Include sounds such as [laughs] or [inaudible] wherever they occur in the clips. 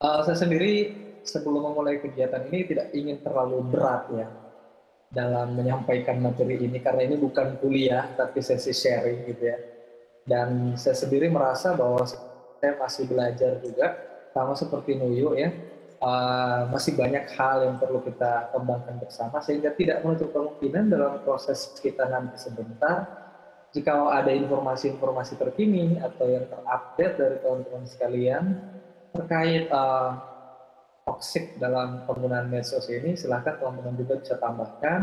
Uh, saya sendiri sebelum memulai kegiatan ini tidak ingin terlalu berat ya dalam menyampaikan materi ini karena ini bukan kuliah tapi sesi sharing gitu ya. Dan saya sendiri merasa bahwa saya masih belajar juga sama seperti Nuyu ya. Uh, masih banyak hal yang perlu kita kembangkan bersama sehingga tidak menutup kemungkinan dalam proses kita nanti sebentar jika ada informasi-informasi terkini atau yang terupdate dari teman-teman sekalian terkait uh, toxic dalam penggunaan medsos ini, silahkan teman-teman juga bisa tambahkan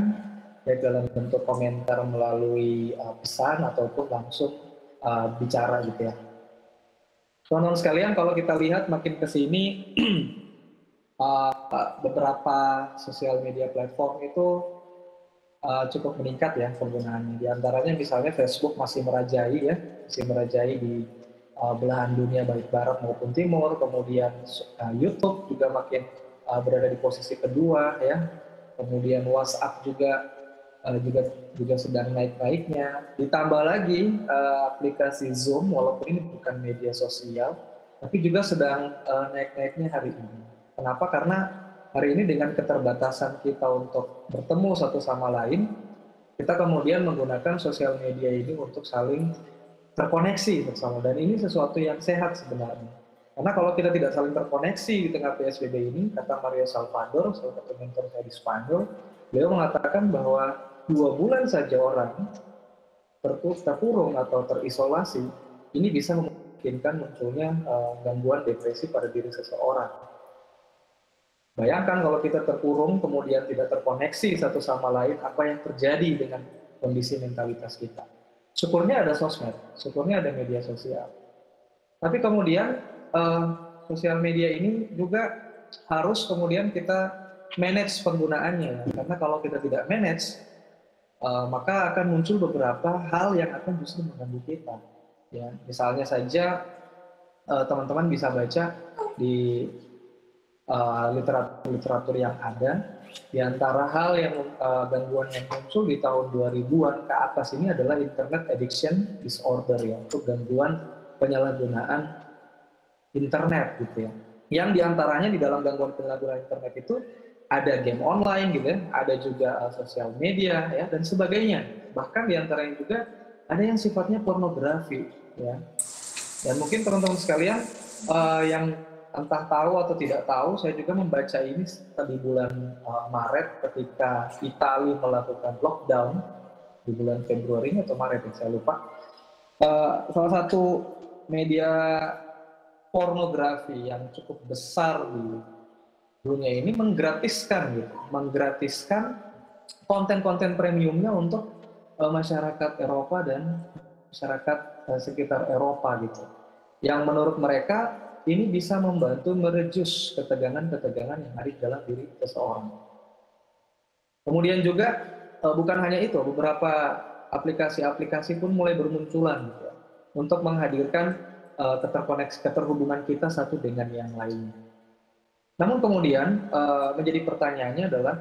baik dalam bentuk komentar melalui uh, pesan ataupun langsung uh, bicara gitu ya. Teman-teman sekalian, kalau kita lihat makin ke sini uh, [clears throat] beberapa sosial media platform itu uh, cukup meningkat ya penggunaannya. Di antaranya misalnya Facebook masih merajai ya, masih merajai di uh, belahan dunia baik barat maupun timur, kemudian uh, YouTube juga makin uh, berada di posisi kedua ya, kemudian WhatsApp juga uh, juga juga sedang naik-naiknya. Ditambah lagi uh, aplikasi Zoom, walaupun ini bukan media sosial, tapi juga sedang uh, naik-naiknya hari ini. Kenapa? Karena hari ini dengan keterbatasan kita untuk bertemu satu sama lain, kita kemudian menggunakan sosial media ini untuk saling terkoneksi bersama dan ini sesuatu yang sehat sebenarnya. Karena kalau kita tidak saling terkoneksi di tengah PSBB ini, kata Mario Salvador, salah satu mentor saya di Spanyol, beliau mengatakan bahwa dua bulan saja orang terkurung atau terisolasi, ini bisa memungkinkan munculnya uh, gangguan depresi pada diri seseorang. Bayangkan kalau kita terkurung kemudian tidak terkoneksi satu sama lain, apa yang terjadi dengan kondisi mentalitas kita. Syukurnya ada sosmed, syukurnya ada media sosial. Tapi kemudian uh, sosial media ini juga harus kemudian kita manage penggunaannya. Karena kalau kita tidak manage, uh, maka akan muncul beberapa hal yang akan justru mengganggu kita. Ya, misalnya saja eh, teman-teman uh, bisa baca di literatur-literatur uh, yang ada di antara hal yang uh, gangguan yang muncul di tahun 2000-an ke atas ini adalah internet addiction disorder ya, untuk gangguan penyalahgunaan internet gitu ya. Yang di antaranya di dalam gangguan penyalahgunaan internet itu ada game online gitu ya, ada juga uh, sosial media ya dan sebagainya. Bahkan di antaranya juga ada yang sifatnya pornografi ya. Dan mungkin teman-teman sekalian uh, yang entah tahu atau tidak tahu, saya juga membaca ini di bulan uh, Maret ketika Italia melakukan lockdown di bulan Februari atau Maret ya, saya lupa. Uh, salah satu media pornografi yang cukup besar di dunia ini menggratiskan gitu, menggratiskan konten-konten premiumnya untuk uh, masyarakat Eropa dan masyarakat uh, sekitar Eropa gitu. Yang menurut mereka ini bisa membantu merejus ketegangan-ketegangan yang ada dalam diri seseorang. Kemudian juga eh, bukan hanya itu, beberapa aplikasi-aplikasi pun mulai bermunculan gitu, ya, untuk menghadirkan uh, keterkoneksi keterhubungan kita satu dengan yang lainnya. Namun kemudian uh, menjadi pertanyaannya adalah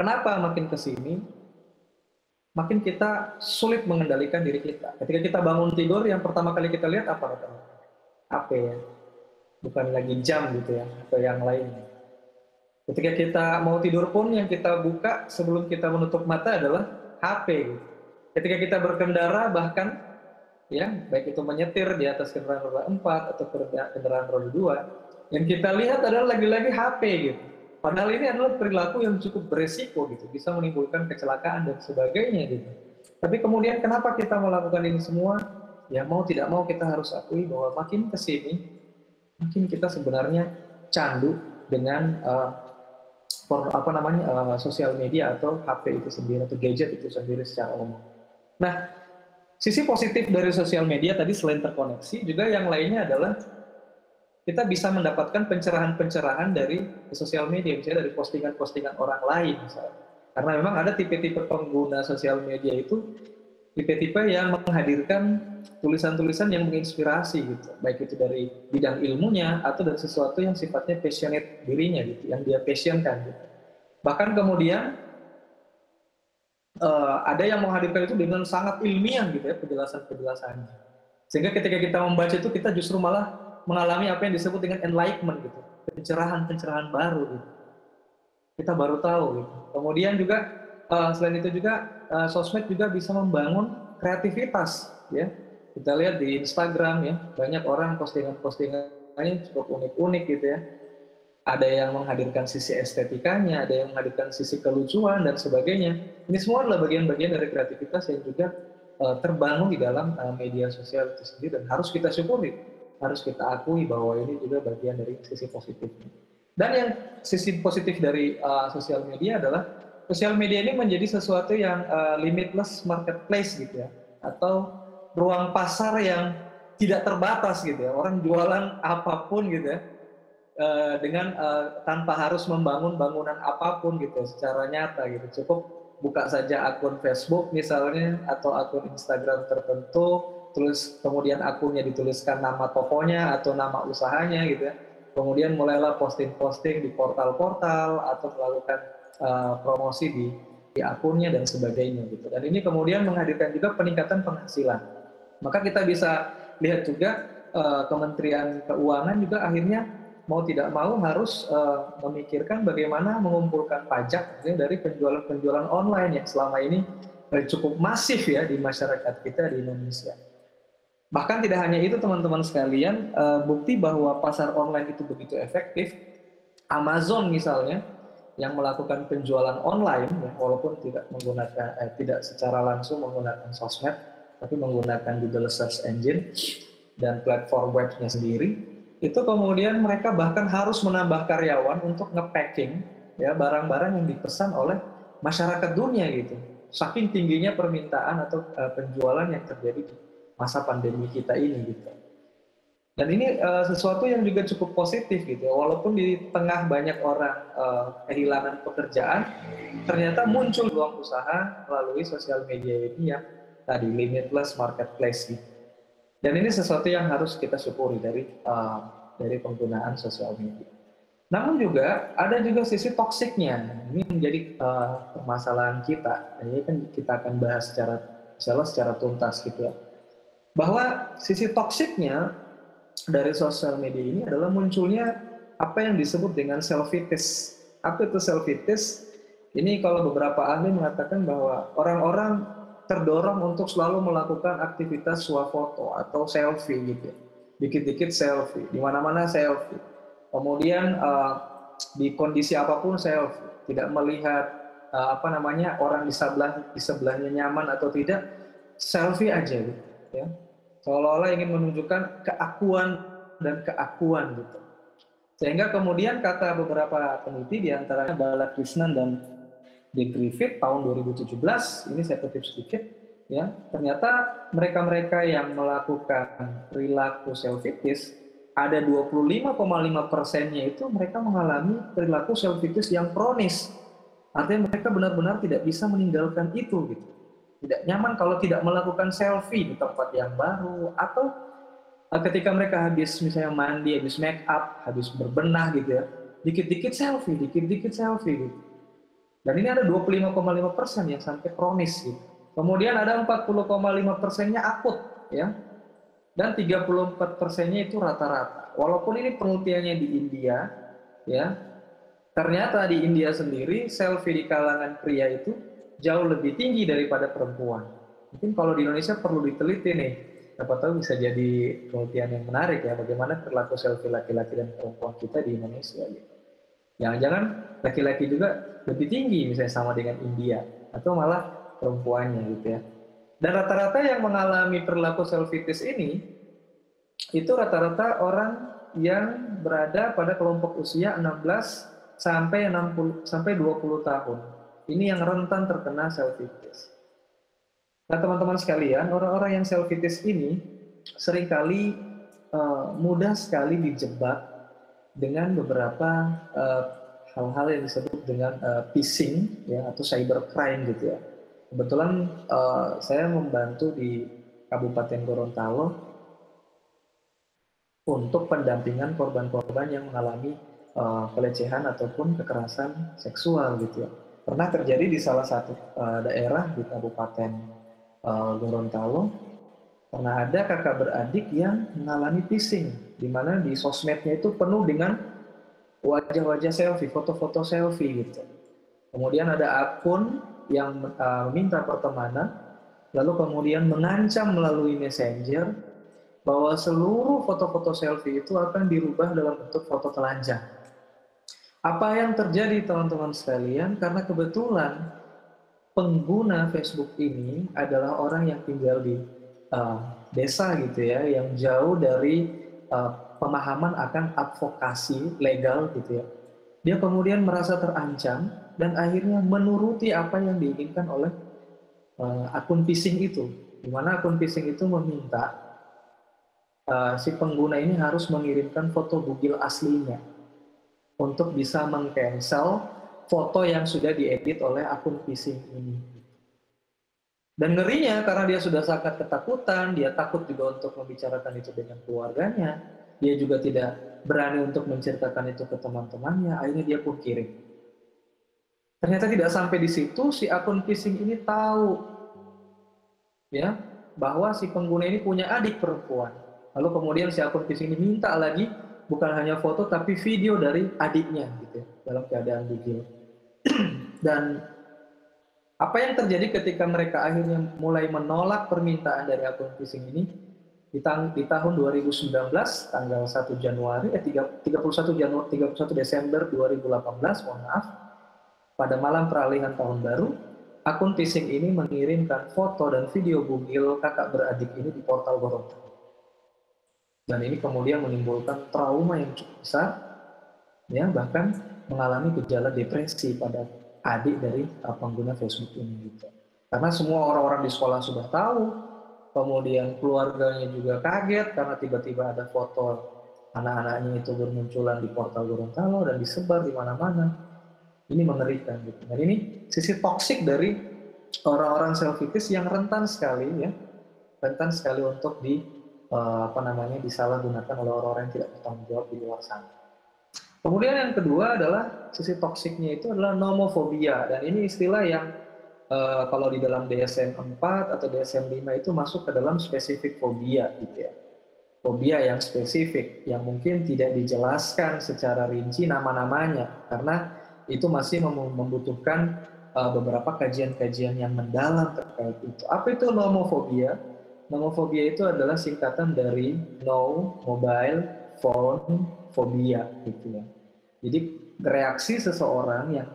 kenapa makin ke sini makin kita sulit mengendalikan diri kita. Ketika kita bangun tidur, yang pertama kali kita lihat apa? HP ya bukan lagi jam gitu ya atau yang lainnya. Ketika kita mau tidur pun yang kita buka sebelum kita menutup mata adalah HP. Gitu. Ketika kita berkendara bahkan ya baik itu menyetir di atas kendaraan roda 4 atau kendaraan roda 2 yang kita lihat adalah lagi-lagi HP gitu. Padahal ini adalah perilaku yang cukup beresiko gitu, bisa menimbulkan kecelakaan dan sebagainya gitu. Tapi kemudian kenapa kita melakukan ini semua? Ya mau tidak mau kita harus akui bahwa makin ke sini mungkin kita sebenarnya candu dengan uh, apa namanya uh, sosial media atau HP itu sendiri atau gadget itu sendiri secara umum. Nah, sisi positif dari sosial media tadi selain terkoneksi juga yang lainnya adalah kita bisa mendapatkan pencerahan-pencerahan dari sosial media, misalnya dari postingan-postingan orang lain misalnya. Karena memang ada tipe-tipe pengguna sosial media itu tipe-tipe yang menghadirkan tulisan-tulisan yang menginspirasi gitu, baik itu dari bidang ilmunya atau dari sesuatu yang sifatnya passionate dirinya gitu, yang dia passionkan gitu. Bahkan kemudian uh, ada yang menghadirkan itu dengan sangat ilmiah gitu ya penjelasan-penjelasannya. Sehingga ketika kita membaca itu kita justru malah mengalami apa yang disebut dengan enlightenment gitu, pencerahan-pencerahan baru gitu. Kita baru tahu gitu. Kemudian juga uh, selain itu juga uh, sosmed juga bisa membangun kreativitas ya. Kita lihat di Instagram ya, banyak orang postingan-postingannya cukup unik-unik gitu ya. Ada yang menghadirkan sisi estetikanya, ada yang menghadirkan sisi kelucuan dan sebagainya. Ini semua adalah bagian-bagian dari kreativitas yang juga uh, terbangun di dalam uh, media sosial itu sendiri dan harus kita syukuri, harus kita akui bahwa ini juga bagian dari sisi positifnya. Dan yang sisi positif dari uh, sosial media adalah sosial media ini menjadi sesuatu yang uh, limitless marketplace gitu ya, atau ruang pasar yang tidak terbatas gitu ya. Orang jualan apa pun gitu ya, uh, dengan uh, tanpa harus membangun bangunan apa pun gitu secara nyata gitu. Cukup buka saja akun Facebook misalnya atau akun Instagram tertentu, terus kemudian akunnya dituliskan nama tokonya atau nama usahanya gitu ya kemudian mulailah posting-posting di portal-portal atau melakukan uh, promosi di, di akunnya dan sebagainya gitu. Dan ini kemudian menghadirkan juga peningkatan penghasilan. Maka kita bisa lihat juga uh, Kementerian Keuangan juga akhirnya mau tidak mau harus uh, memikirkan bagaimana mengumpulkan pajak dari penjualan-penjualan online yang selama ini cukup masif ya di masyarakat kita di Indonesia. Bahkan tidak hanya itu teman-teman sekalian, bukti bahwa pasar online itu begitu efektif. Amazon misalnya yang melakukan penjualan online, ya, walaupun tidak menggunakan, eh, tidak secara langsung menggunakan sosmed, tapi menggunakan Google Search Engine dan platform webnya sendiri, itu kemudian mereka bahkan harus menambah karyawan untuk ngepacking ya barang-barang yang dipesan oleh masyarakat dunia gitu. Saking tingginya permintaan atau uh, penjualan yang terjadi di masa pandemi kita ini gitu. Dan ini uh, sesuatu yang juga cukup positif gitu. Walaupun di tengah banyak orang uh, kehilangan pekerjaan, ternyata muncul ruang usaha melalui sosial media ini yang tadi limitless marketplace gitu. Dan ini sesuatu yang harus kita syukuri dari uh, dari penggunaan sosial media. Namun juga ada juga sisi toksiknya. Ini menjadi uh, permasalahan kita. Ini kan kita akan bahas secara secara tuntas gitu ya bahwa sisi toksiknya dari sosial media ini adalah munculnya apa yang disebut dengan selfitis. Apa itu selfitis? Ini kalau beberapa ahli mengatakan bahwa orang-orang terdorong untuk selalu melakukan aktivitas swafoto atau selfie gitu. Dikit-dikit selfie, di mana-mana selfie. Kemudian uh, di kondisi apa pun selfie, tidak melihat uh, apa namanya orang di sebelah di sebelahnya nyaman atau tidak, selfie aja gitu ya seolah-olah ingin menunjukkan keakuan dan keakuan gitu. Sehingga kemudian kata beberapa peneliti di antaranya Balakrishnan dan De Griffith tahun 2017, ini saya kutip sedikit, ya ternyata mereka-mereka yang melakukan perilaku selfitis ada 25,5 persennya itu mereka mengalami perilaku selfitis yang kronis. Artinya mereka benar-benar tidak bisa meninggalkan itu gitu tidak nyaman kalau tidak melakukan selfie di tempat yang baru atau eh, ketika mereka habis misalnya mandi, habis make up, habis berbenah gitu ya, dikit-dikit selfie, dikit-dikit selfie gitu. Dan ini ada 25,5 persen yang sampai kronis gitu. Kemudian ada 40,5 persennya akut ya. Dan 34 persennya itu rata-rata. Walaupun ini penelitiannya di India ya, ternyata di India sendiri selfie di kalangan pria itu jauh lebih tinggi daripada perempuan. Mungkin kalau di Indonesia perlu diteliti nih, siapa tahu bisa jadi penelitian yang menarik ya, bagaimana perilaku selfie laki-laki dan perempuan kita di Indonesia. Gitu. Jangan-jangan laki-laki juga lebih tinggi misalnya sama dengan India, atau malah perempuannya gitu ya. Dan rata-rata yang mengalami perilaku selfitis ini, itu rata-rata orang yang berada pada kelompok usia 16 sampai 60 sampai 20 tahun. Ini yang rentan terkena selfitis. Nah teman-teman sekalian, orang-orang yang selfitis ini sering kali uh, mudah sekali dijebak dengan beberapa uh, hal-hal yang disebut dengan uh, phishing ya atau cybercrime gitu ya. Kebetulan uh, saya membantu di Kabupaten Gorontalo untuk pendampingan korban-korban yang mengalami uh, pelecehan ataupun kekerasan seksual gitu ya pernah terjadi di salah satu uh, daerah di Kabupaten uh, Gorontalo pernah ada kakak beradik yang mengalami phishing di mana di sosmednya itu penuh dengan wajah-wajah selfie, foto-foto selfie gitu. Kemudian ada akun yang uh, meminta pertemanan, lalu kemudian mengancam melalui messenger bahwa seluruh foto-foto selfie itu akan dirubah dalam bentuk foto telanjang. Apa yang terjadi teman-teman sekalian? Karena kebetulan pengguna Facebook ini adalah orang yang tinggal di uh, desa gitu ya, yang jauh dari uh, pemahaman akan advokasi legal gitu ya. Dia kemudian merasa terancam dan akhirnya menuruti apa yang diinginkan oleh uh, akun phishing itu. Di mana akun phishing itu meminta uh, si pengguna ini harus mengirimkan foto bugil aslinya untuk bisa mengcancel foto yang sudah diedit oleh akun phishing ini. Dan ngerinya karena dia sudah sangat ketakutan, dia takut juga untuk membicarakan itu dengan keluarganya, dia juga tidak berani untuk menceritakan itu ke teman-temannya, akhirnya dia pun kirim. Ternyata tidak sampai di situ, si akun phishing ini tahu ya bahwa si pengguna ini punya adik perempuan. Lalu kemudian si akun phishing ini minta lagi bukan hanya foto tapi video dari adiknya gitu ya, dalam keadaan bugil. [clears throat] Dan apa yang terjadi ketika mereka akhirnya mulai menolak permintaan dari akun phishing ini? Di, tang di tahun 2019, tanggal 1 Januari, eh 31 Januari, 31 Desember 2018, mohon maaf, pada malam peralihan tahun baru, akun phishing ini mengirimkan foto dan video bugil kakak beradik ini di portal Gorontalo. Dan ini kemudian menimbulkan trauma yang cukup besar, ya bahkan mengalami gejala depresi pada adik dari uh, pengguna Facebook ini gitu. Karena semua orang-orang di sekolah sudah tahu, kemudian keluarganya juga kaget karena tiba-tiba ada foto anak-anaknya itu bermunculan di portal Gorontalo dan disebar di mana-mana. Ini mengerikan gitu. Dan ini sisi toksik dari orang-orang selfish yang rentan sekali ya, rentan sekali untuk di apa namanya disalahgunakan oleh orang-orang yang tidak bertanggung jawab di luar sana. Kemudian yang kedua adalah sisi toksiknya itu adalah nomofobia dan ini istilah yang uh, kalau di dalam DSM 4 atau DSM 5 itu masuk ke dalam spesifik fobia gitu ya. Fobia yang spesifik yang mungkin tidak dijelaskan secara rinci nama-namanya karena itu masih membutuhkan uh, beberapa kajian-kajian yang mendalam terkait itu. Apa itu nomofobia? Nomofobia itu adalah singkatan dari no mobile phone phobia gitu ya. Jadi reaksi seseorang yang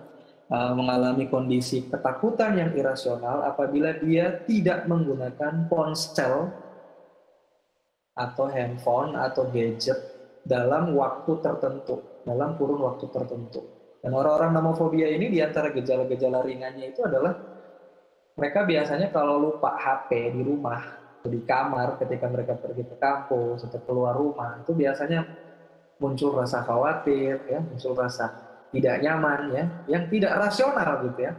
uh, mengalami kondisi ketakutan yang irasional apabila dia tidak menggunakan ponsel atau handphone atau gadget dalam waktu tertentu, dalam kurun waktu tertentu. Dan orang-orang nomofobia ini di antara gejala-gejala ringannya itu adalah mereka biasanya kalau lupa HP di rumah, di kamar ketika mereka pergi ke kampus atau keluar rumah, itu biasanya muncul rasa khawatir, ya, muncul rasa tidak nyaman, ya, yang tidak rasional gitu ya.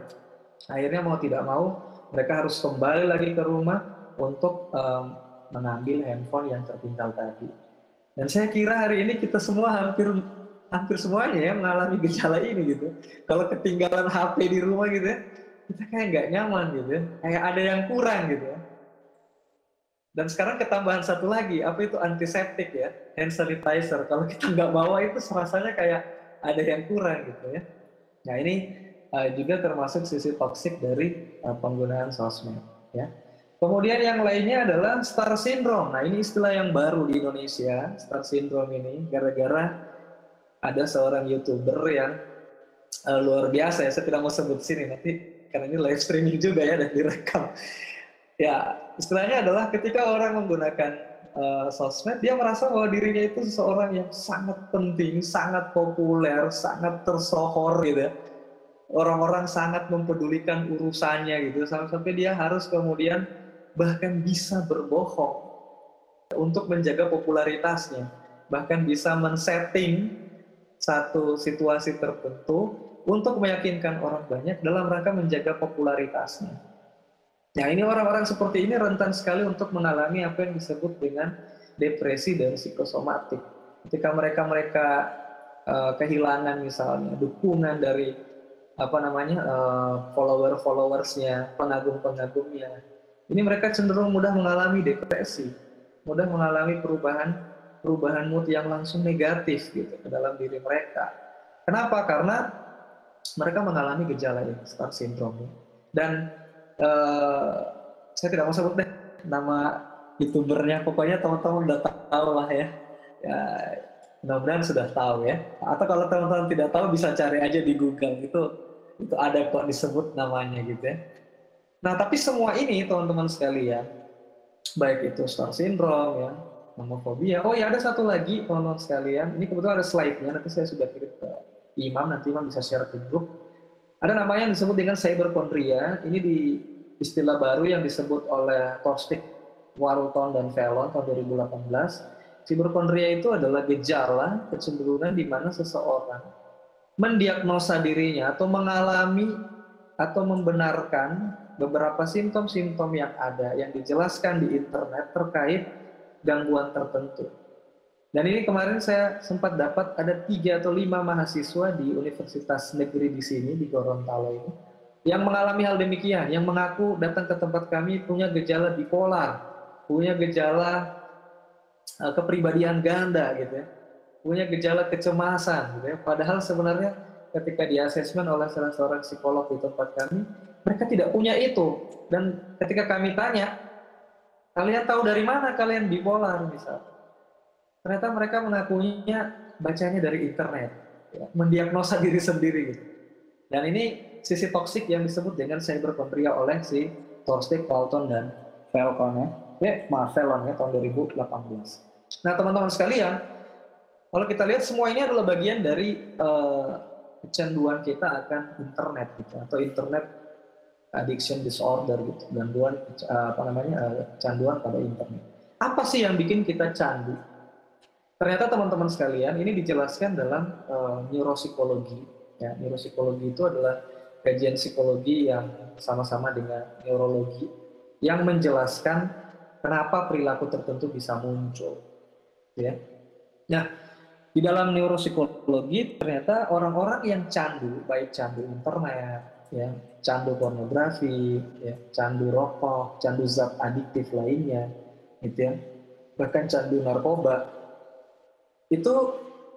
Akhirnya mau tidak mau mereka harus kembali lagi ke rumah untuk um, mengambil handphone yang tertinggal tadi. Dan saya kira hari ini kita semua hampir hampir semuanya ya mengalami gejala ini gitu. Kalau ketinggalan HP di rumah gitu ya, kita kayak nggak nyaman gitu ya, kayak ada yang kurang gitu ya. Dan sekarang ketambahan satu lagi, apa itu antiseptik ya, hand sanitizer. Kalau kita nggak bawa itu rasanya kayak ada yang kurang gitu ya. Nah ini uh, juga termasuk sisi toksik dari uh, penggunaan sosmed ya. Kemudian yang lainnya adalah star syndrome. Nah ini istilah yang baru di Indonesia, star syndrome ini gara-gara ada seorang youtuber yang uh, luar biasa ya. Saya tidak mau sebut sini nanti karena ini live streaming juga ya dan direkam. Ya, istilahnya adalah ketika orang menggunakan uh, sosmed, dia merasa bahwa dirinya itu seseorang yang sangat penting, sangat populer, sangat tersohor gitu ya. Orang-orang sangat mempedulikan urusannya gitu, sampai-sampai dia harus kemudian bahkan bisa berbohong untuk menjaga popularitasnya, bahkan bisa men-setting satu situasi tertentu untuk meyakinkan orang banyak dalam rangka menjaga popularitasnya. Nah ini orang-orang seperti ini rentan sekali untuk mengalami apa yang disebut dengan depresi dan psikosomatik. Ketika mereka-mereka uh, kehilangan misalnya dukungan dari apa namanya uh, follower-followersnya, pengagum-pengagumnya, ini mereka cenderung mudah mengalami depresi, mudah mengalami perubahan perubahan mood yang langsung negatif gitu ke dalam diri mereka. Kenapa? Karena mereka mengalami gejala ini, star syndrome. Dan uh, saya tidak mau sebut deh nama youtubernya, pokoknya teman-teman udah tahu lah ya. Ya, mudah-mudahan sudah tahu ya. Atau kalau teman-teman tidak tahu bisa cari aja di Google itu itu ada kok disebut namanya gitu ya. Nah, tapi semua ini teman-teman sekalian, baik itu star syndrome ya, homofobia. Oh ya ada satu lagi teman-teman sekalian, ini kebetulan ada slide-nya, nanti saya sudah kirim ke Imam, nanti Imam bisa share ke grup. Ada namanya yang disebut dengan cyberkondria, ini di istilah baru yang disebut oleh Tostik, Warulton, dan Fallon tahun 2018. Cyberkondria itu adalah gejala kecenderungan di mana seseorang mendiagnosa dirinya atau mengalami atau membenarkan beberapa simptom-simptom yang ada yang dijelaskan di internet terkait gangguan tertentu. Dan ini kemarin saya sempat dapat ada tiga atau lima mahasiswa di Universitas Negeri di sini di Gorontalo ini yang mengalami hal demikian, yang mengaku datang ke tempat kami punya gejala bipolar, punya gejala uh, kepribadian ganda gitu ya, punya gejala kecemasan gitu ya. Padahal sebenarnya ketika di asesmen oleh salah seorang psikolog di tempat kami, mereka tidak punya itu. Dan ketika kami tanya, kalian tahu dari mana kalian bipolar misal? Ternyata mereka mengakuinya bacanya dari internet, ya, mendiagnosa diri sendiri gitu. Dan ini sisi toksik yang disebut dengan cyberkondria oleh si Thorstein Walton dan Falcon ya. Ya, maaf Fallon ya tahun 2018. Nah teman-teman sekalian, kalau kita lihat semua ini adalah bagian dari uh, kecanduan kita akan internet gitu atau internet addiction disorder gitu, gangguan uh, apa namanya uh, canduan pada internet. Apa sih yang bikin kita candu? Ternyata teman-teman sekalian ini dijelaskan dalam uh, neuropsikologi. Ya, neuropsikologi itu adalah kajian psikologi yang sama-sama dengan neurologi yang menjelaskan kenapa perilaku tertentu bisa muncul. Ya. Nah, di dalam neuropsikologi ternyata orang-orang yang candu, baik candu internet, ya, candu pornografi, ya, candu rokok, candu zat adiktif lainnya, gitu ya, bahkan candu narkoba, itu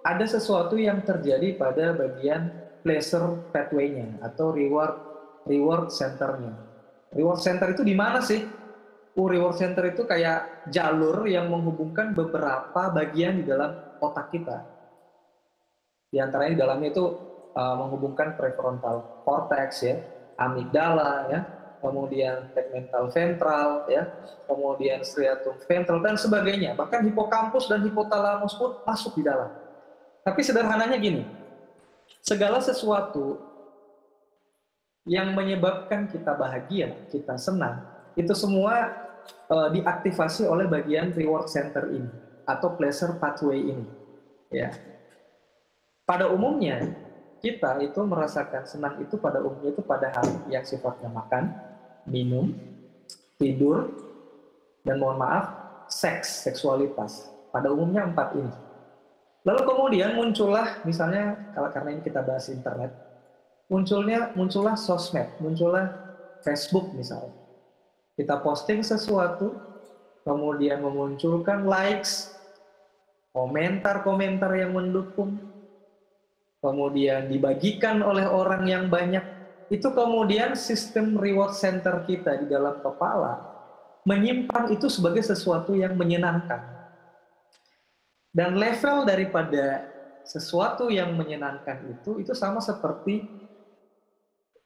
ada sesuatu yang terjadi pada bagian pleasure pathway-nya atau reward reward center-nya. Reward center itu di mana sih? Uh, reward center itu kayak jalur yang menghubungkan beberapa bagian di dalam otak kita. Di antaranya di dalamnya itu uh, menghubungkan prefrontal cortex ya, amigdala ya, kemudian tegmental ventral ya, kemudian striatum ventral dan sebagainya. Bahkan hipokampus dan hipotalamus pun masuk di dalam. Tapi sederhananya gini, segala sesuatu yang menyebabkan kita bahagia, kita senang, itu semua uh, diaktifasi oleh bagian reward center ini atau pleasure pathway ini. Ya. Pada umumnya kita itu merasakan senang itu pada umumnya itu pada hal yang sifatnya makan, minum, tidur, dan mohon maaf, seks, seksualitas. Pada umumnya empat ini. Lalu kemudian muncullah, misalnya kalau karena ini kita bahas internet, munculnya muncullah sosmed, muncullah Facebook misalnya. Kita posting sesuatu, kemudian memunculkan likes, komentar-komentar yang mendukung, kemudian dibagikan oleh orang yang banyak, itu kemudian sistem reward center kita di dalam kepala menyimpan itu sebagai sesuatu yang menyenangkan. Dan level daripada sesuatu yang menyenangkan itu itu sama seperti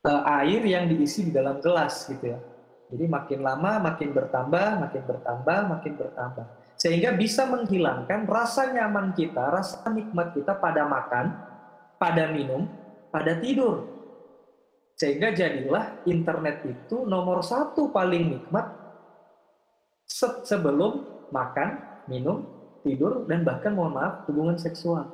uh, air yang diisi di dalam gelas gitu ya. Jadi makin lama makin bertambah, makin bertambah, makin bertambah. Sehingga bisa menghilangkan rasa nyaman kita, rasa nikmat kita pada makan, pada minum, pada tidur. Sehingga jadilah internet itu nomor satu paling nikmat sebelum makan, minum, tidur, dan bahkan mohon maaf, hubungan seksual.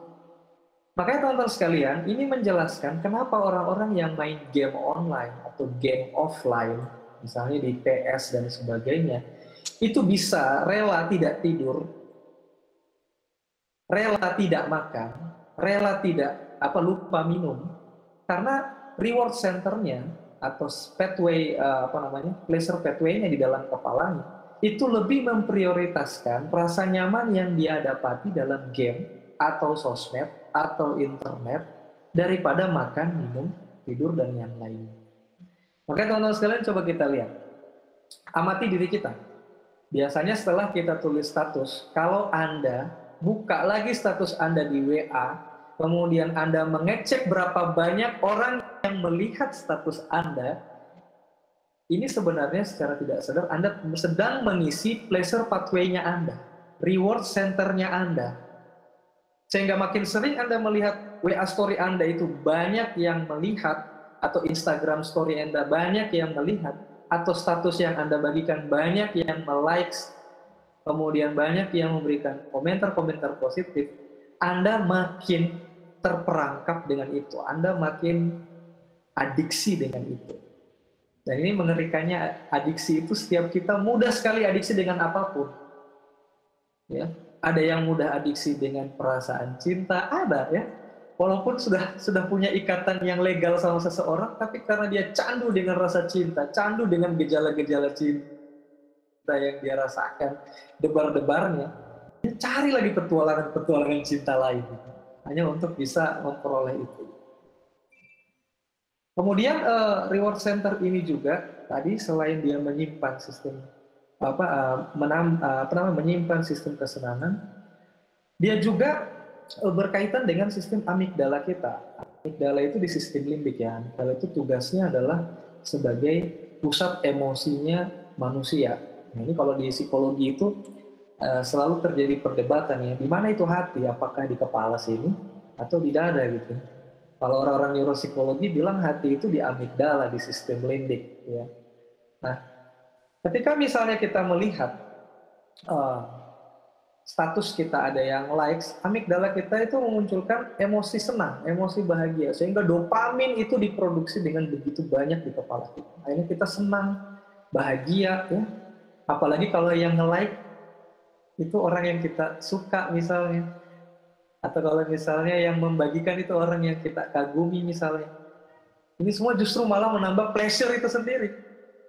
Makanya teman-teman sekalian, ini menjelaskan kenapa orang-orang yang main game online atau game offline, misalnya di PS dan sebagainya, itu bisa rela tidak tidur, rela tidak makan, rela tidak apa lupa minum karena reward centernya atau pathway uh, apa namanya pleasure pathway-nya di dalam kepalanya itu lebih memprioritaskan rasa nyaman yang dia dapati dalam game atau sosmed atau internet daripada makan, minum, tidur dan yang lain. Maka teman-teman sekalian coba kita lihat. Amati diri kita. Biasanya setelah kita tulis status, kalau Anda buka lagi status Anda di WA, kemudian Anda mengecek berapa banyak orang yang melihat status Anda, ini sebenarnya secara tidak sadar Anda sedang mengisi pleasure pathway-nya Anda, reward center-nya Anda. Sehingga makin sering Anda melihat WA story Anda itu banyak yang melihat, atau Instagram story Anda banyak yang melihat, atau status yang Anda bagikan banyak yang melikes, kemudian banyak yang memberikan komentar-komentar positif, Anda makin terperangkap dengan itu. Anda makin adiksi dengan itu. Dan ini mengerikannya adiksi itu setiap kita mudah sekali adiksi dengan apa pun. Ya, ada yang mudah adiksi dengan perasaan cinta, ada ya. Walaupun sudah sudah punya ikatan yang legal sama seseorang, tapi karena dia candu dengan rasa cinta, candu dengan gejala-gejala cinta yang dia rasakan, debar-debarnya, dia cari lagi petualangan-petualangan cinta lain, hanya untuk bisa memperoleh itu. Kemudian uh, reward center ini juga tadi selain dia menyimpan sistem apa uh, menam, uh, apa menyimpan sistem kesenangan, dia juga uh, berkaitan dengan sistem amigdala kita. Amigdala itu di sistem limbik ya. Amigdala itu tugasnya adalah sebagai pusat emosinya manusia. Nah, ini kalau di psikologi itu uh, selalu terjadi perdebatan ya, di mana itu hati? Apakah di kepala sini atau di dada gitu? Kalau orang-orang neuropsikologi bilang hati itu di amigdala, di sistem limbik. Ya. Nah, ketika misalnya kita melihat uh, status kita ada yang likes, amigdala kita itu memunculkan emosi senang, emosi bahagia, sehingga dopamin itu diproduksi dengan begitu banyak di kepala kita. Akhirnya kita senang, bahagia, ya. Apalagi kalau yang nge-like itu orang yang kita suka misalnya atau kalau misalnya yang membagikan itu orang yang kita kagumi misalnya. Ini semua justru malah menambah pleasure itu sendiri.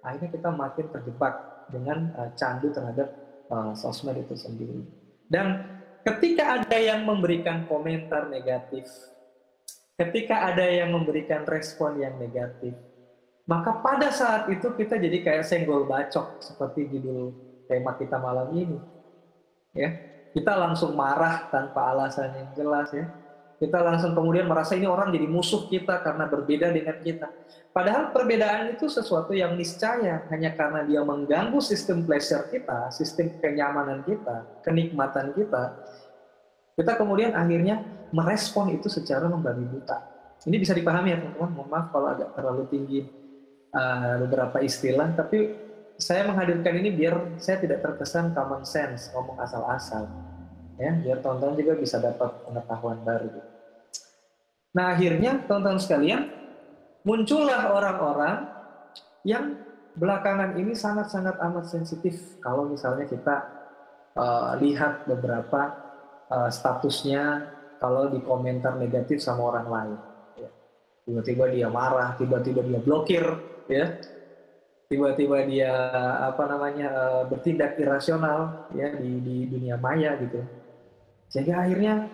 Akhirnya kita makin terjebak dengan uh, candu terhadap uh, sosmed itu sendiri. Dan ketika ada yang memberikan komentar negatif, ketika ada yang memberikan respon yang negatif, maka pada saat itu kita jadi kayak senggol bacok seperti judul tema kita malam ini. Ya, kita langsung marah tanpa alasan yang jelas ya. Kita langsung kemudian merasa ini orang jadi musuh kita karena berbeda dengan kita. Padahal perbedaan itu sesuatu yang niscaya hanya karena dia mengganggu sistem pleasure kita, sistem kenyamanan kita, kenikmatan kita. Kita kemudian akhirnya merespon itu secara membabi buta. Ini bisa dipahami ya teman-teman. Mohon maaf kalau agak terlalu tinggi uh, beberapa istilah, tapi saya menghadirkan ini biar saya tidak terkesan common sense, ngomong asal-asal ya biar teman-teman juga bisa dapat pengetahuan baru. Nah akhirnya teman-teman sekalian muncullah orang-orang yang belakangan ini sangat-sangat amat sensitif kalau misalnya kita uh, lihat beberapa uh, statusnya kalau di komentar negatif sama orang lain. Ya. Tiba-tiba dia marah, tiba-tiba dia blokir, ya tiba-tiba dia apa namanya uh, bertindak irasional ya di, di dunia maya gitu sehingga akhirnya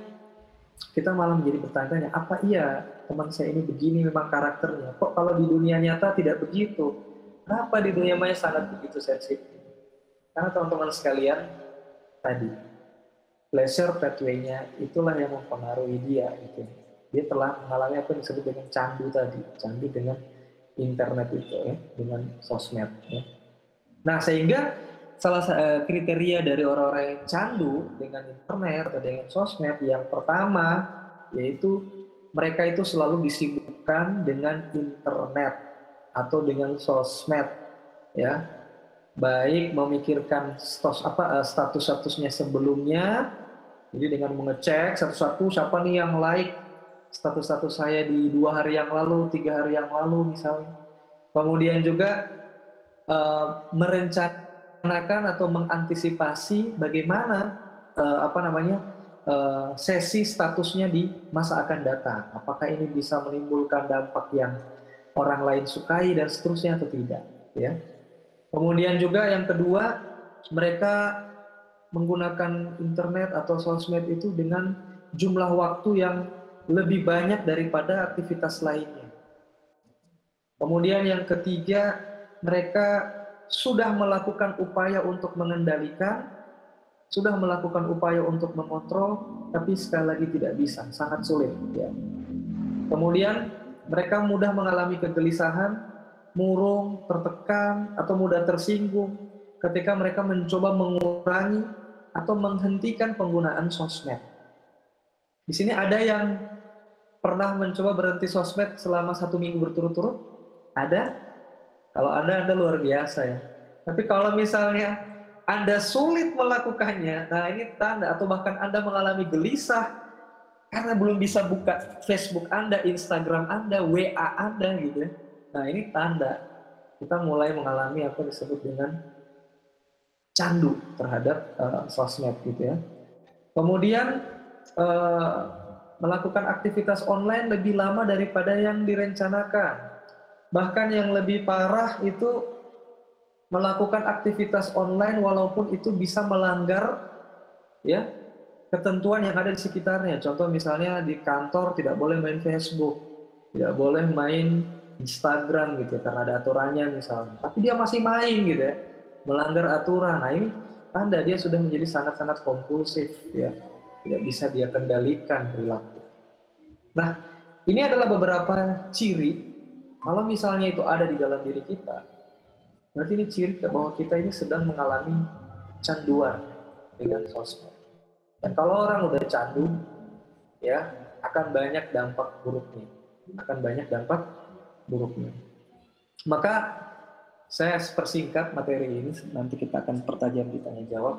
kita malah menjadi bertanya-tanya, apa iya teman saya ini begini memang karakternya? Kok kalau di dunia nyata tidak begitu? Kenapa di dunia maya sangat begitu sensitif? Karena teman-teman sekalian, tadi, pleasure pathway-nya itulah yang mempengaruhi dia. Gitu. Dia telah mengalami apa yang disebut dengan candu tadi, candu dengan internet itu ya, dengan sosmed. Ya. Nah sehingga salah uh, kriteria dari orang-orang yang candu dengan internet atau dengan sosmed yang pertama yaitu mereka itu selalu disibukkan dengan internet atau dengan sosmed ya baik memikirkan status apa uh, status statusnya sebelumnya jadi dengan mengecek satu-satu siapa nih yang like status-status saya di dua hari yang lalu tiga hari yang lalu misalnya kemudian juga uh, merencanakan atau mengantisipasi bagaimana uh, apa namanya uh, sesi statusnya di masa akan datang. Apakah ini bisa menimbulkan dampak yang orang lain sukai dan seterusnya atau tidak, ya. Kemudian juga yang kedua mereka menggunakan internet atau sosmed itu dengan jumlah waktu yang lebih banyak daripada aktivitas lainnya. Kemudian yang ketiga, mereka sudah melakukan upaya untuk mengendalikan, sudah melakukan upaya untuk mengontrol, tapi sekali lagi tidak bisa, sangat sulit. Ya. Kemudian mereka mudah mengalami kegelisahan, murung, tertekan, atau mudah tersinggung ketika mereka mencoba mengurangi atau menghentikan penggunaan sosmed. Di sini ada yang pernah mencoba berhenti sosmed selama satu minggu berturut-turut? Ada? Kalau ada, Anda luar biasa ya. Tapi kalau misalnya Anda sulit melakukannya, nah ini tanda, atau bahkan Anda mengalami gelisah karena belum bisa buka Facebook Anda, Instagram Anda, WA Anda gitu ya. Nah ini tanda kita mulai mengalami apa disebut dengan candu terhadap uh, sosmed gitu ya. Kemudian uh, melakukan aktivitas online lebih lama daripada yang direncanakan. Bahkan yang lebih parah itu melakukan aktivitas online walaupun itu bisa melanggar ya ketentuan yang ada di sekitarnya. Contoh misalnya di kantor tidak boleh main Facebook, tidak boleh main Instagram gitu ya, karena ada aturannya misalnya. Tapi dia masih main gitu ya, melanggar aturan. Nah ini tanda dia sudah menjadi sangat-sangat kompulsif ya, tidak bisa dia kendalikan perilaku. Nah ini adalah beberapa ciri kalau misalnya itu ada di dalam diri kita, berarti ini ciri bahwa kita ini sedang mengalami canduan dengan sosmed. Dan kalau orang udah candu, ya akan banyak dampak buruknya, akan banyak dampak buruknya. Maka saya persingkat materi ini, nanti kita akan pertajam di tanya jawab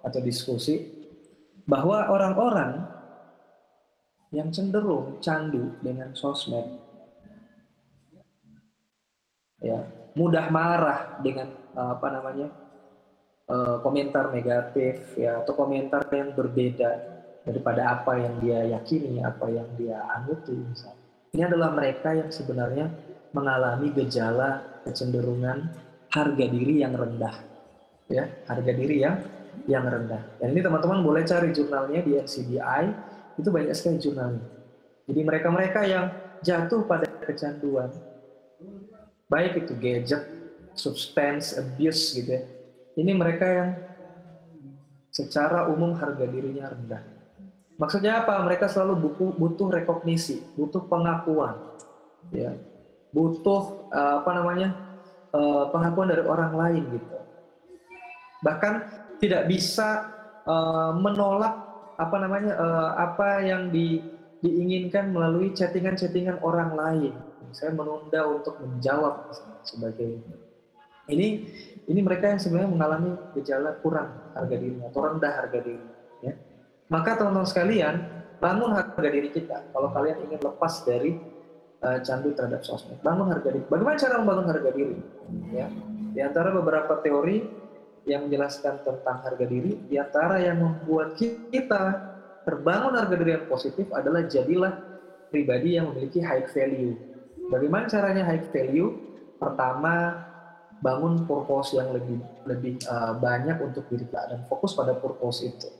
atau diskusi, bahwa orang-orang yang cenderung candu dengan sosmed, ya mudah marah dengan eh, apa namanya eh, komentar negatif ya atau komentar yang berbeda daripada apa yang dia yakini, apa yang dia anuti misalnya. Ini adalah mereka yang sebenarnya mengalami gejala kecenderungan harga diri yang rendah. Ya, harga diri yang yang rendah. Dan ini teman-teman boleh cari jurnalnya di NCBI, itu banyak sekali jurnalnya. Jadi mereka-mereka yang jatuh pada kecanduan, baik itu gadget, substance abuse gitu ya. Ini mereka yang secara umum harga dirinya rendah. Maksudnya apa? Mereka selalu butuh, rekognisi, butuh pengakuan, ya, butuh uh, apa namanya uh, pengakuan dari orang lain gitu. Bahkan tidak bisa uh, menolak apa namanya uh, apa yang di, diinginkan melalui chattingan-chattingan orang lain. Saya menunda untuk menjawab sebagai ini ini mereka yang sebenarnya mengalami gejala kurang harga diri atau rendah harga diri. Ya maka teman-teman sekalian, bangun harga diri kita. Kalau kalian ingin lepas dari uh, candu terhadap sosmed, bangun harga diri. Bagaimana cara membangun harga diri? Ya, di antara beberapa teori yang menjelaskan tentang harga diri, di antara yang membuat kita terbangun harga diri yang positif adalah jadilah pribadi yang memiliki high value. Bagaimana caranya high value? Pertama, bangun purpose yang lebih lebih uh, banyak untuk diri kita dan fokus pada purpose itu.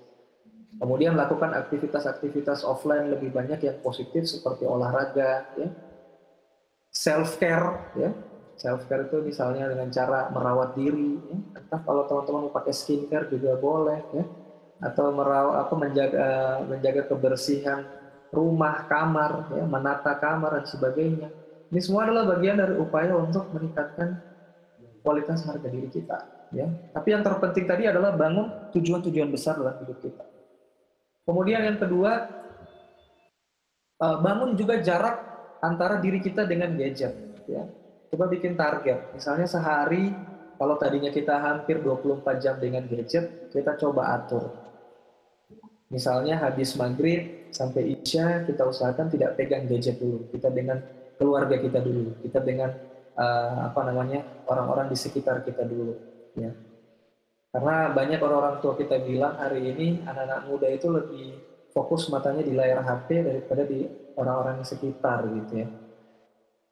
Kemudian lakukan aktivitas-aktivitas offline lebih banyak yang positif seperti olahraga, ya. self care, ya. Self care itu misalnya dengan cara merawat diri, ya. entah kalau teman-teman mau pakai skincare juga boleh, ya. Atau merawat apa menjaga menjaga kebersihan rumah, kamar, ya, menata kamar dan sebagainya. Ini semua adalah bagian dari upaya untuk meningkatkan kualitas harga diri kita, ya. Tapi yang terpenting tadi adalah bangun tujuan-tujuan besar dalam hidup kita. Kemudian yang kedua, eh, bangun juga jarak antara diri kita dengan gadget. Ya. Coba bikin target. Misalnya sehari, kalau tadinya kita hampir 24 jam dengan gadget, kita coba atur. Misalnya habis maghrib sampai isya, kita usahakan tidak pegang gadget dulu. Kita dengan keluarga kita dulu. Kita dengan uh, apa namanya orang-orang di sekitar kita dulu. Ya karena banyak orang-orang tua kita bilang hari ini anak-anak muda itu lebih fokus matanya di layar HP daripada di orang-orang sekitar gitu ya.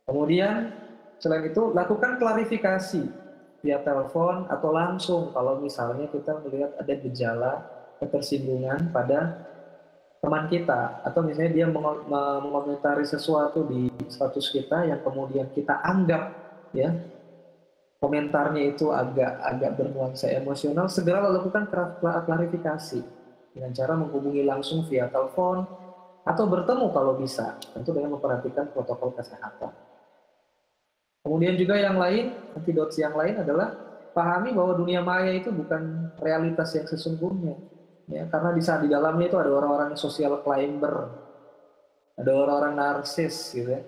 Kemudian selain itu lakukan klarifikasi via telepon atau langsung kalau misalnya kita melihat ada gejala ketersinggungan pada teman kita atau misalnya dia mengomentari sesuatu di status kita yang kemudian kita anggap ya komentarnya itu agak agak bernuansa emosional segera lakukan klarifikasi dengan cara menghubungi langsung via telepon atau bertemu kalau bisa tentu dengan memperhatikan protokol kesehatan. Kemudian juga yang lain antidot yang lain adalah pahami bahwa dunia maya itu bukan realitas yang sesungguhnya. Ya karena di saat di dalamnya itu ada orang-orang social climber ada orang-orang narsis gitu ya.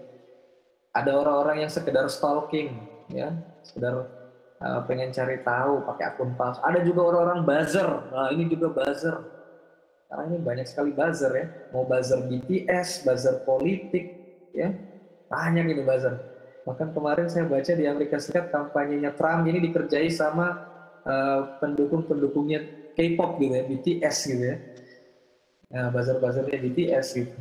Ada orang-orang yang sekedar stalking ya sekedar uh, pengen cari tahu pakai akun palsu. Ada juga orang-orang buzzer. Nah ini juga buzzer. Karena ini banyak sekali buzzer ya. Mau buzzer BTS buzzer politik ya. Banyak ini buzzer bahkan kemarin saya baca di Amerika Serikat kampanyenya Trump ini dikerjai sama uh, pendukung-pendukungnya K-pop gitu ya, BTS gitu ya. Nah, buzzer-buzzernya BTS gitu.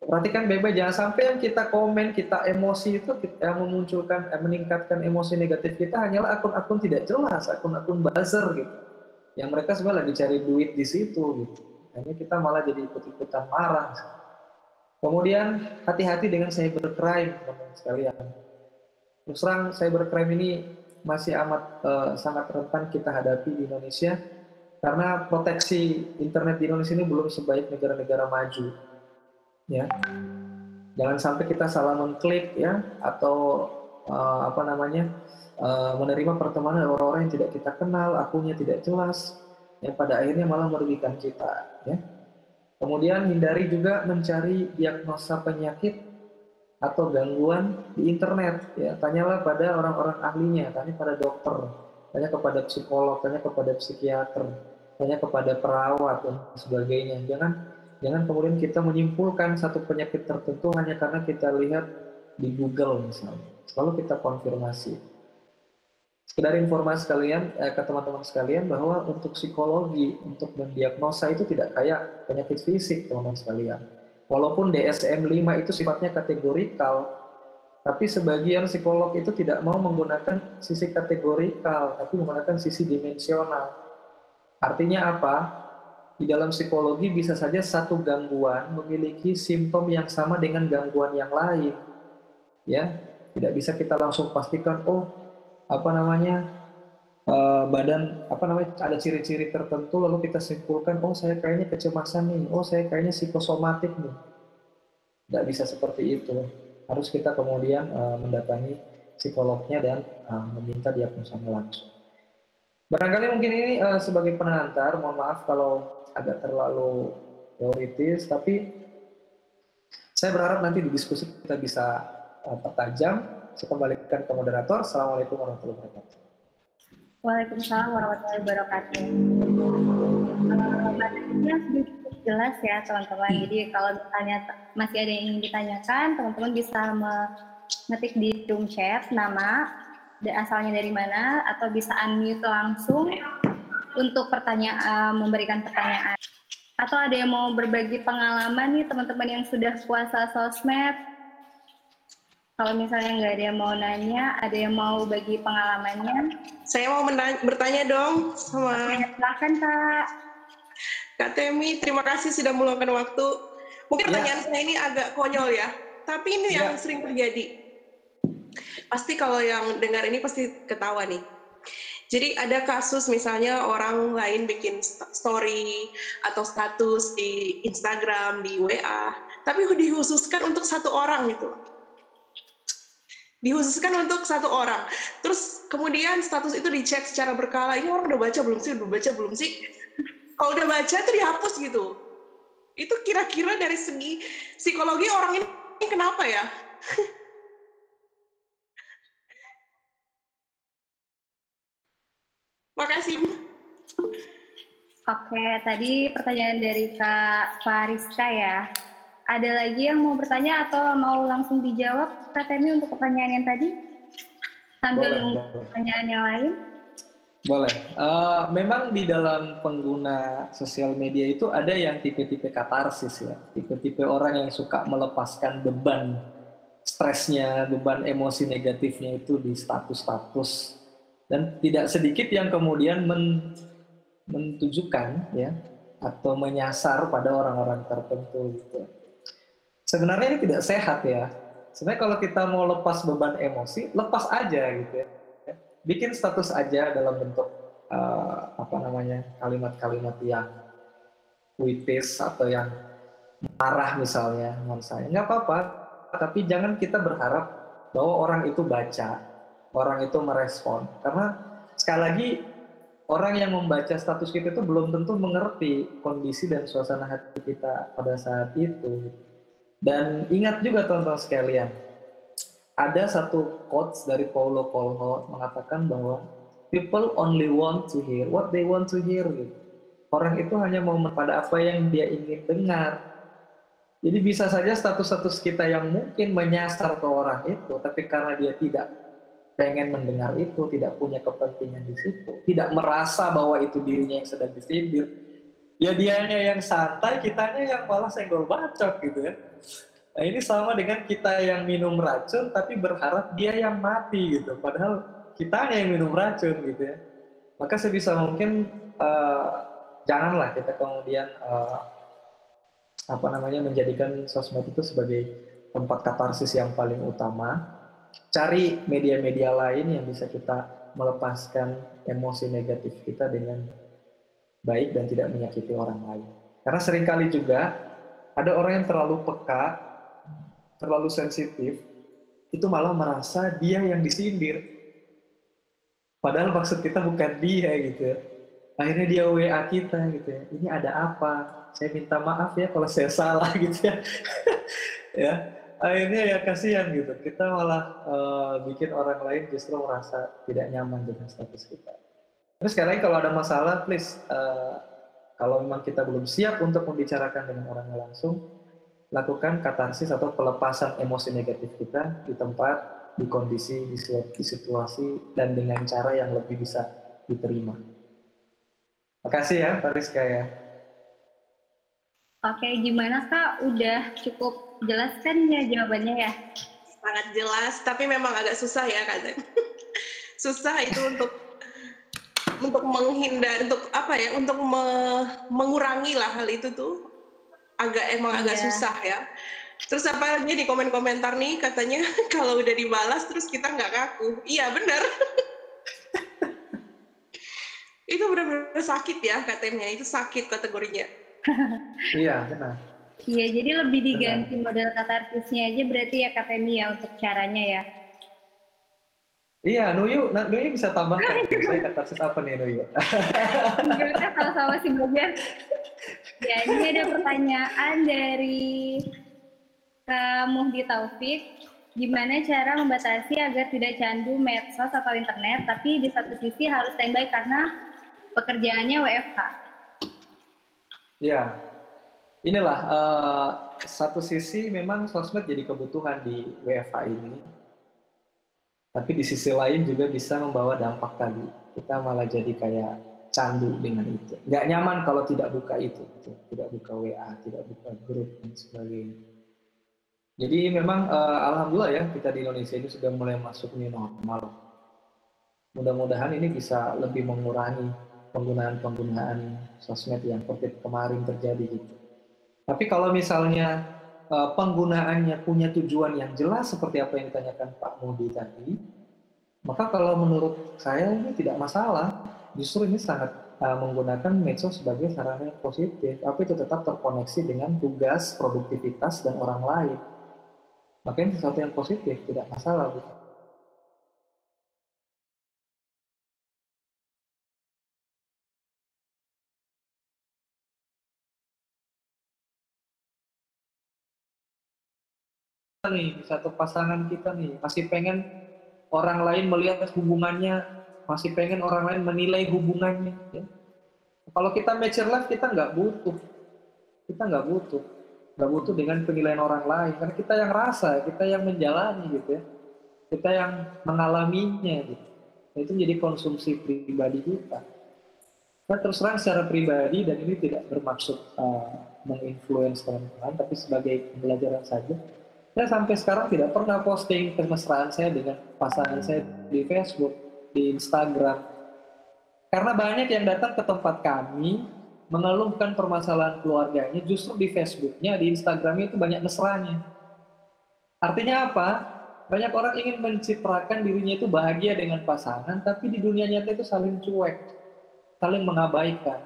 Perhatikan baik-baik, jangan sampai yang kita komen, kita emosi itu yang memunculkan, eh, meningkatkan emosi negatif kita hanyalah akun-akun tidak jelas, akun-akun buzzer gitu. Yang mereka sebenarnya lagi cari duit di situ gitu. Hanya kita malah jadi ikut-ikutan marah. Kemudian hati-hati dengan cybercrime, teman-teman sekalian. Terus terang cybercrime ini masih amat uh, sangat rentan kita hadapi di Indonesia karena proteksi internet di Indonesia ini belum sebaik negara-negara maju. Ya. Jangan sampai kita salah mengklik ya atau uh, apa namanya? Uh, menerima pertemanan orang-orang yang tidak kita kenal, akunnya tidak jelas, yang pada akhirnya malah merugikan kita, ya. Kemudian hindari juga mencari diagnosa penyakit atau gangguan di internet ya. Tanyalah pada orang-orang ahlinya tanya pada dokter tanya kepada psikolog tanya kepada psikiater tanya kepada perawat dan sebagainya. Jangan jangan kemudian kita menyimpulkan satu penyakit tertentu hanya karena kita lihat di Google misalnya. Selalu kita konfirmasi sekedar informasi kalian eh, ke teman-teman sekalian bahwa untuk psikologi untuk mendiagnosa itu tidak kayak penyakit fisik teman-teman sekalian Walaupun DSM-5 itu sifatnya kategorikal, tapi sebagian psikolog itu tidak mau menggunakan sisi kategorikal, tapi menggunakan sisi dimensional. Artinya apa? Di dalam psikologi bisa saja satu gangguan memiliki simptom yang sama dengan gangguan yang lain. Ya, tidak bisa kita langsung pastikan oh apa namanya uh, badan apa namanya ada ciri-ciri tertentu lalu kita simpulkan oh saya kayaknya kecemasan nih. Oh saya kayaknya psikosomatik nih. Tidak bisa seperti itu. Harus kita kemudian uh, mendatangi psikolognya dan uh, meminta diagnosa langsung. Barangkali mungkin ini sebagai pengantar mohon maaf kalau agak terlalu teoritis tapi saya berharap nanti di diskusi kita bisa uh, pertajam saya kembalikan ke moderator Assalamualaikum warahmatullahi wabarakatuh Waalaikumsalam warahmatullahi wabarakatuh. Materinya uh, sudah cukup jelas ya teman-teman. Hmm. Jadi kalau misalnya masih ada yang ingin ditanyakan, teman-teman bisa mengetik di room chat nama, asalnya dari mana, atau bisa unmute langsung untuk pertanyaan, memberikan pertanyaan. Atau ada yang mau berbagi pengalaman nih teman-teman yang sudah puasa sosmed, kalau misalnya nggak ada yang mau nanya, ada yang mau bagi pengalamannya. Saya mau bertanya dong sama. Silakan kak. Kak Temi, terima kasih sudah meluangkan waktu. Mungkin ya. pertanyaan saya ini agak konyol ya, tapi ini ya. yang sering terjadi. Pasti kalau yang dengar ini pasti ketawa nih. Jadi ada kasus misalnya orang lain bikin story atau status di Instagram, di WA, tapi dikhususkan untuk satu orang gitu dikhususkan untuk satu orang. Terus kemudian status itu dicek secara berkala. Ini orang udah baca belum sih? Udah baca belum sih? Kalau udah baca itu dihapus gitu. Itu kira-kira dari segi psikologi orang ini, ini kenapa ya? [laughs] Makasih. Oke, tadi pertanyaan dari Kak Fariska ya. Ada lagi yang mau bertanya atau mau langsung dijawab Kak Temi untuk pertanyaan yang tadi? Sambil boleh, pertanyaan yang lain? Boleh. Uh, memang di dalam pengguna sosial media itu ada yang tipe-tipe katarsis ya. Tipe-tipe orang yang suka melepaskan beban stresnya, beban emosi negatifnya itu di status-status dan tidak sedikit yang kemudian men, mentujukan ya atau menyasar pada orang-orang tertentu gitu. Sebenarnya ini tidak sehat ya. Sebenarnya kalau kita mau lepas beban emosi, lepas aja gitu ya. Bikin status aja dalam bentuk uh, apa namanya kalimat-kalimat yang puitis atau yang marah misalnya menurut saya nggak apa-apa tapi jangan kita berharap bahwa orang itu baca orang itu merespon karena sekali lagi orang yang membaca status kita itu belum tentu mengerti kondisi dan suasana hati kita pada saat itu dan ingat juga teman-teman sekalian ada satu quotes dari Paulo Coelho mengatakan bahwa people only want to hear what they want to hear orang itu hanya mau pada apa yang dia ingin dengar jadi bisa saja status-status kita yang mungkin menyasar ke orang itu, tapi karena dia tidak pengen mendengar itu, tidak punya kepentingan di situ, tidak merasa bahwa itu dirinya yang sedang disindir, ya dianya yang santai, kitanya yang malah senggol bacok gitu ya. Nah ini sama dengan kita yang minum racun tapi berharap dia yang mati gitu, padahal kitanya yang minum racun gitu ya. Maka sebisa mungkin uh, janganlah kita kemudian uh, apa namanya menjadikan sosmed itu sebagai tempat katarsis yang paling utama cari media-media lain yang bisa kita melepaskan emosi negatif kita dengan baik dan tidak menyakiti orang lain. Karena sering kali juga ada orang yang terlalu peka, terlalu sensitif, itu malah merasa dia yang disindir. Padahal maksud kita bukan dia gitu ya. Akhirnya dia WA kita gitu ya. Ini ada apa? Saya minta maaf ya kalau saya salah [laughs] gitu ya. ya akhirnya ya kasihan gitu kita malah uh, bikin orang lain justru merasa tidak nyaman dengan status kita terus sekarang kalau ada masalah please uh, kalau memang kita belum siap untuk membicarakan dengan orangnya langsung lakukan katarsis atau pelepasan emosi negatif kita di tempat di kondisi di, situasi dan dengan cara yang lebih bisa diterima makasih ya Pak Rizka ya Oke, gimana Kak? Udah cukup jelas kan ya jawabannya ya? Sangat jelas, tapi memang agak susah ya Kak [laughs] susah itu untuk untuk menghindar, untuk apa ya, untuk me, mengurangi lah hal itu tuh agak emang agak yeah. susah ya. Terus apa lagi di komen-komentar nih katanya [laughs] kalau udah dibalas terus kita nggak kaku. Iya benar. [laughs] itu benar-benar sakit ya katanya, itu sakit kategorinya. [laughs] iya benar. Iya, jadi lebih diganti Benar. model katarsisnya aja berarti ya Katemi ya untuk caranya ya. Iya, Nuyu, nah, Nuyu bisa tambahkan [laughs] saya katarsis apa nih Nuyu? Kita sama-sama sih bagian. Ya, ini ada pertanyaan dari Kak Muhdi Taufik. Gimana cara membatasi agar tidak candu medsos atau internet, tapi di satu sisi harus standby karena pekerjaannya WFH? Iya, inilah uh, satu sisi memang sosmed jadi kebutuhan di WFH ini tapi di sisi lain juga bisa membawa dampak tadi. Kita malah jadi kayak candu dengan itu. Nggak nyaman kalau tidak buka itu gitu. tidak buka WA tidak buka grup dan sebagainya. Jadi memang uh, alhamdulillah ya kita di Indonesia ini sudah mulai masuk new normal. Mudah-mudahan ini bisa lebih mengurangi penggunaan-penggunaan sosmed yang seperti kemarin terjadi gitu. Tapi kalau misalnya uh, penggunaannya punya tujuan yang jelas seperti apa yang ditanyakan Pak Mudi tadi, maka kalau menurut saya ini tidak masalah. Justru ini sangat uh, menggunakan medsos sebagai sarana yang positif, tapi itu tetap terkoneksi dengan tugas, produktivitas, dan orang lain. Makanya sesuatu yang positif, tidak masalah. Nih satu pasangan kita nih masih pengen orang lain melihat hubungannya masih pengen orang lain menilai hubungannya ya. kalau kita mature life kita nggak butuh. Kita nggak butuh. Nggak butuh dengan penilaian orang lain karena kita yang rasa kita yang menjalani gitu ya. Kita yang mengalaminya gitu. Itu menjadi konsumsi pribadi kita. Nah, terus terang secara pribadi dan ini tidak bermaksud uh, menginfluence teman-teman, tapi sebagai pembelajaran saja saya sampai sekarang tidak pernah posting kemesraan saya dengan pasangan saya di Facebook. di Instagram. Karena banyak yang datang ke tempat kami mengeluhkan permasalahan keluarganya, justru di Facebooknya, di Instagramnya itu banyak mesranya. Artinya apa? Banyak orang ingin mencitrakan dirinya itu bahagia dengan pasangan, tapi di dunia nyata itu saling cuek, saling mengabaikan.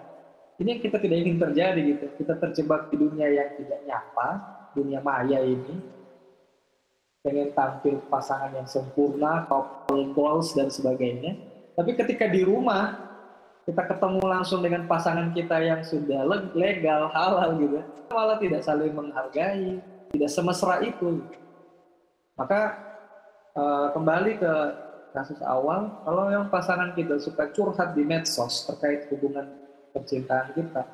Ini yang kita tidak ingin terjadi gitu. Kita terjebak di dunia yang tidak nyata, dunia maya ini. Pengen tampil pasangan yang sempurna, couple goals dan sebagainya. Tapi ketika di rumah, kita ketemu langsung dengan pasangan kita yang sudah legal, halal gitu, malah tidak saling menghargai, tidak semesra itu. Maka uh, kembali ke kasus awal, kalau yang pasangan kita suka curhat di medsos terkait hubungan percintaan kita,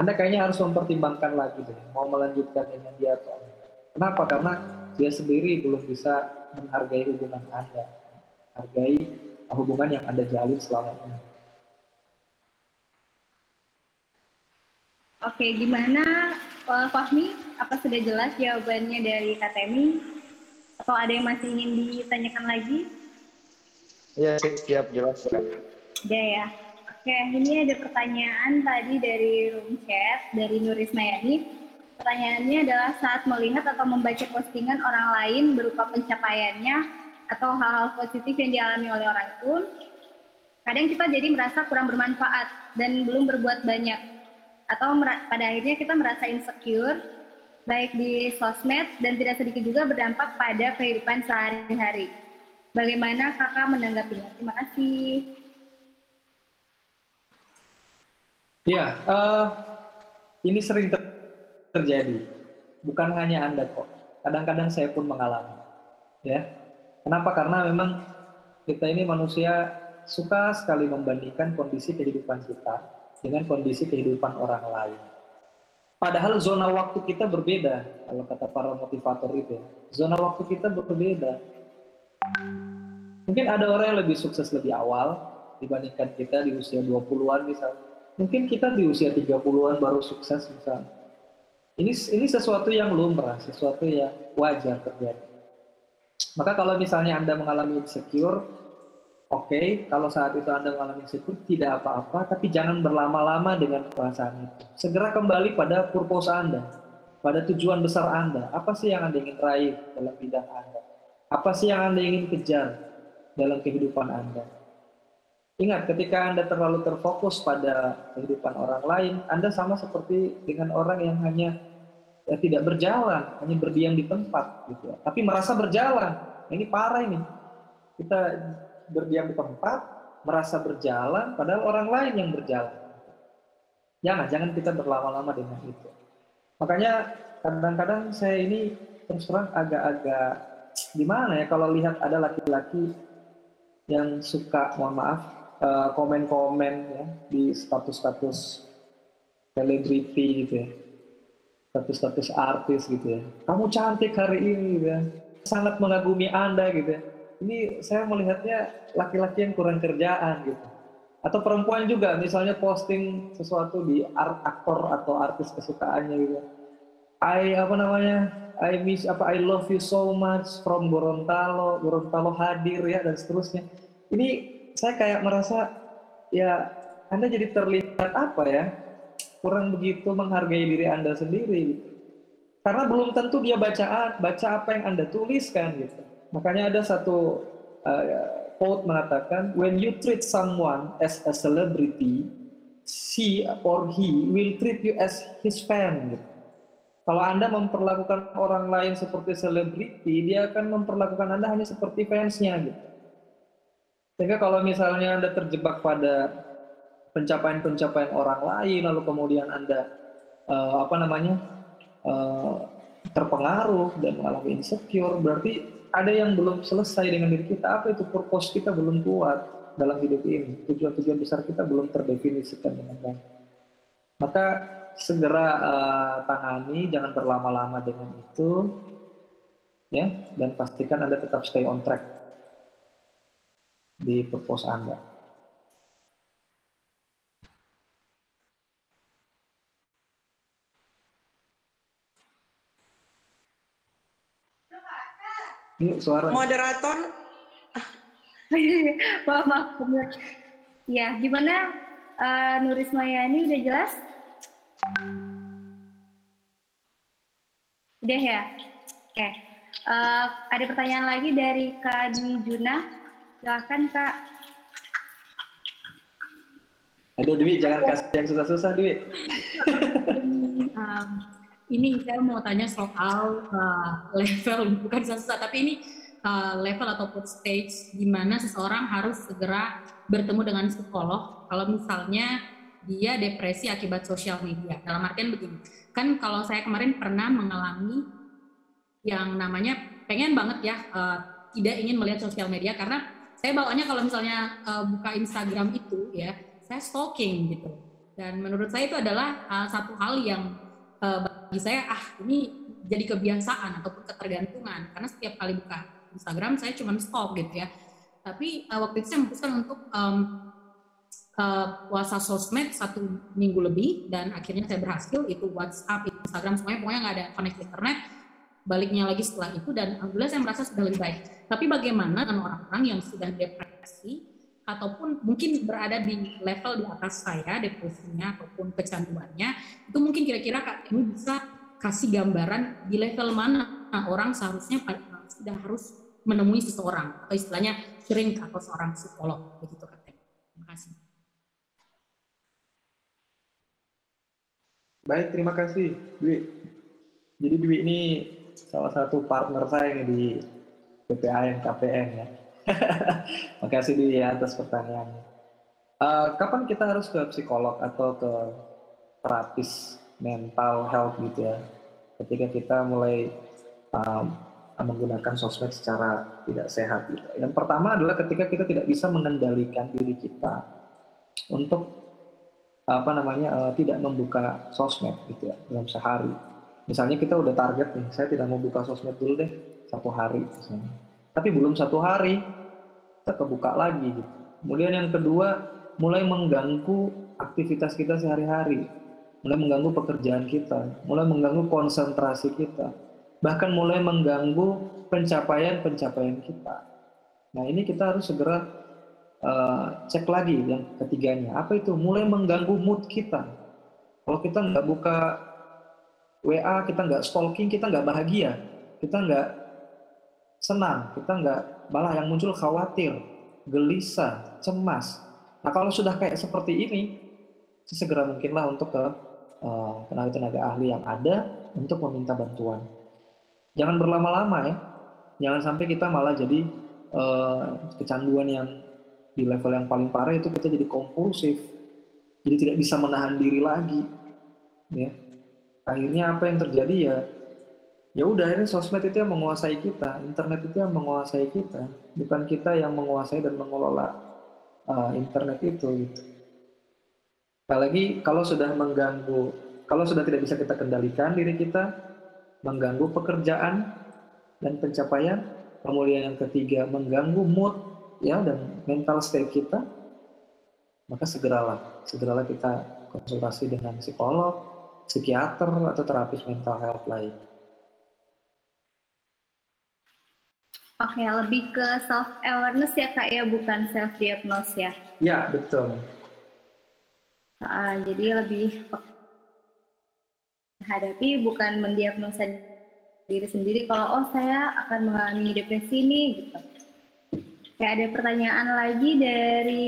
Anda kayaknya harus mempertimbangkan lagi deh, mau melanjutkan dengan dia atau enggak. Kenapa? Karena dia sendiri belum bisa menghargai hubungan Anda, hargai hubungan yang Anda jalin selama ini. Oke, gimana Pak Fahmi? Apa sudah jelas jawabannya dari KTMI? Atau ada yang masih ingin ditanyakan lagi? Iya, siap jelas. Ya ya. Oke, ini ada pertanyaan tadi dari room chat dari Nurismayani. Pertanyaannya adalah saat melihat atau membaca postingan orang lain berupa pencapaiannya atau hal-hal positif yang dialami oleh orang itu, kadang kita jadi merasa kurang bermanfaat dan belum berbuat banyak atau pada akhirnya kita merasa insecure baik di sosmed dan tidak sedikit juga berdampak pada kehidupan sehari-hari. Bagaimana kakak menanggapinya? Terima kasih. Ya, uh, ini sering ter terjadi. Bukan hanya Anda kok. Kadang-kadang saya pun mengalami. Ya, kenapa? Karena memang kita ini manusia suka sekali membandingkan kondisi kehidupan kita dengan kondisi kehidupan orang lain. Padahal zona waktu kita berbeda, kalau kata para motivator itu. Zona waktu kita berbeda. Mungkin ada orang yang lebih sukses lebih awal dibandingkan kita di usia 20-an misalnya. Mungkin kita di usia 30-an baru sukses misalnya. Ini ini sesuatu yang lumrah, sesuatu yang wajar terjadi. Maka kalau misalnya Anda mengalami insecure, Oke, okay, kalau saat itu Anda mengalami insecure, tidak apa-apa, tapi jangan berlama-lama dengan perasaan itu. Segera kembali pada purpose Anda, pada tujuan besar Anda. Apa sih yang Anda ingin raih dalam bidang Anda? Apa sih yang Anda ingin kejar dalam kehidupan Anda? Ingat, ketika Anda terlalu terfokus pada kehidupan orang lain, Anda sama seperti dengan orang yang hanya ya, tidak berjalan, hanya berdiam di tempat, gitu. Ya. Tapi merasa berjalan. Ini parah ini. Kita berdiam di tempat, merasa berjalan, padahal orang lain yang berjalan. Jangan, jangan kita berlama-lama dengan itu. Makanya kadang-kadang saya ini terus terang agak-agak gimana ya kalau lihat ada laki-laki yang suka, mohon maaf, eh, komen-komen ya di status-status selebriti gitu ya, status-status artis gitu ya. Kamu cantik hari ini gitu ya, sangat mengagumi Anda gitu ya ini saya melihatnya laki-laki yang kurang kerjaan gitu. Atau perempuan juga, misalnya posting sesuatu di art aktor atau artis kesukaannya gitu. I apa namanya? I miss apa I love you so much from Gorontalo, Gorontalo hadir ya dan seterusnya. Ini saya kayak merasa ya Anda jadi terlihat apa ya? Kurang begitu menghargai diri Anda sendiri gitu. Karena belum tentu dia baca baca apa yang Anda tuliskan gitu Makanya ada satu uh, quote mengatakan, when you treat someone as a celebrity, she or he will treat you as his fan. Gitu. Kalau Anda memperlakukan orang lain seperti selebriti, dia akan memperlakukan Anda hanya seperti fansnya. Gitu. Sehingga kalau misalnya Anda terjebak pada pencapaian-pencapaian orang lain, lalu kemudian Anda uh, apa namanya uh, terpengaruh dan mengalami insecure, berarti ada yang belum selesai dengan diri kita. Apa itu purpose kita belum kuat dalam hidup ini. Tujuan-tujuan besar kita belum terdefinisikan dengan baik. Maka segera uh, tangani, jangan berlama-lama dengan itu, ya, dan pastikan anda tetap stay on track di purpose anda. Ini suara. Moderator, [laughs] maaf, maaf. Ya, gimana uh, Nuris Mayani udah jelas? Udah ya? Oke. Okay. Uh, ada pertanyaan lagi dari Kak Dwi Juna. Silahkan Kak. Aduh Dwi, jangan kasih yang susah-susah Dwi. um, ini saya mau tanya soal uh, level, bukan susah-susah, tapi ini uh, level ataupun stage di mana seseorang harus segera bertemu dengan psikolog kalau misalnya dia depresi akibat sosial media. Dalam artian begini, kan kalau saya kemarin pernah mengalami yang namanya pengen banget ya uh, tidak ingin melihat sosial media karena saya bawanya kalau misalnya uh, buka Instagram itu ya saya stalking gitu. Dan menurut saya itu adalah uh, satu hal yang uh, bagi saya ah ini jadi kebiasaan ataupun ketergantungan. Karena setiap kali buka Instagram saya cuma stalk gitu ya. Tapi uh, waktu itu saya memutuskan untuk um, uh, puasa sosmed satu minggu lebih dan akhirnya saya berhasil itu WhatsApp, Instagram semuanya. Pokoknya nggak ada connect internet baliknya lagi setelah itu dan alhamdulillah saya merasa sudah lebih baik. Tapi bagaimana dengan orang-orang yang sudah depresi ataupun mungkin berada di level di atas saya depresinya ataupun kecanduannya itu mungkin kira-kira kak ini bisa kasih gambaran di level mana orang seharusnya sudah harus menemui seseorang atau istilahnya sering atau seorang psikolog begitu kak. Terima kasih. Baik, terima kasih Dwi. Jadi Dwi ini salah satu partner saya di PPAN KPN ya. [laughs] Makasih ya atas pertanyaannya. Uh, kapan kita harus ke psikolog atau ke terapis mental health gitu ya? Ketika kita mulai um, menggunakan sosmed secara tidak sehat gitu. Yang pertama adalah ketika kita tidak bisa mengendalikan diri kita untuk apa namanya uh, tidak membuka sosmed gitu ya dalam sehari misalnya kita udah target nih saya tidak mau buka sosmed dulu deh satu hari misalnya. Tapi belum satu hari kita kebuka lagi gitu. Kemudian yang kedua mulai mengganggu aktivitas kita sehari-hari. Mulai mengganggu pekerjaan kita. Mulai mengganggu konsentrasi kita. Bahkan mulai mengganggu pencapaian-pencapaian kita. Nah ini kita harus segera uh, cek lagi yang ketiganya. Apa itu? Mulai mengganggu mood kita. Kalau kita nggak buka WA kita nggak stalking, kita nggak bahagia, kita nggak senang, kita nggak malah yang muncul khawatir, gelisah, cemas. Nah kalau sudah kayak seperti ini, sesegera mungkinlah untuk ke uh, tenaga-tenaga ahli yang ada untuk meminta bantuan. Jangan berlama-lama ya, jangan sampai kita malah jadi uh, kecanduan yang di level yang paling parah itu kita jadi kompulsif, jadi tidak bisa menahan diri lagi, ya akhirnya apa yang terjadi ya ya udah ini sosmed itu yang menguasai kita internet itu yang menguasai kita bukan kita yang menguasai dan mengelola uh, internet itu gitu. apalagi kalau sudah mengganggu kalau sudah tidak bisa kita kendalikan diri kita mengganggu pekerjaan dan pencapaian kemudian yang ketiga mengganggu mood ya dan mental state kita maka segeralah segeralah kita konsultasi dengan psikolog psikiater atau terapis mental health lain. Oke, lebih ke self awareness ya kak ya, bukan self diagnose ya? Ya betul. Uh, jadi lebih menghadapi bukan mendiagnosa diri sendiri kalau oh saya akan mengalami depresi ini gitu. Kayak ada pertanyaan lagi dari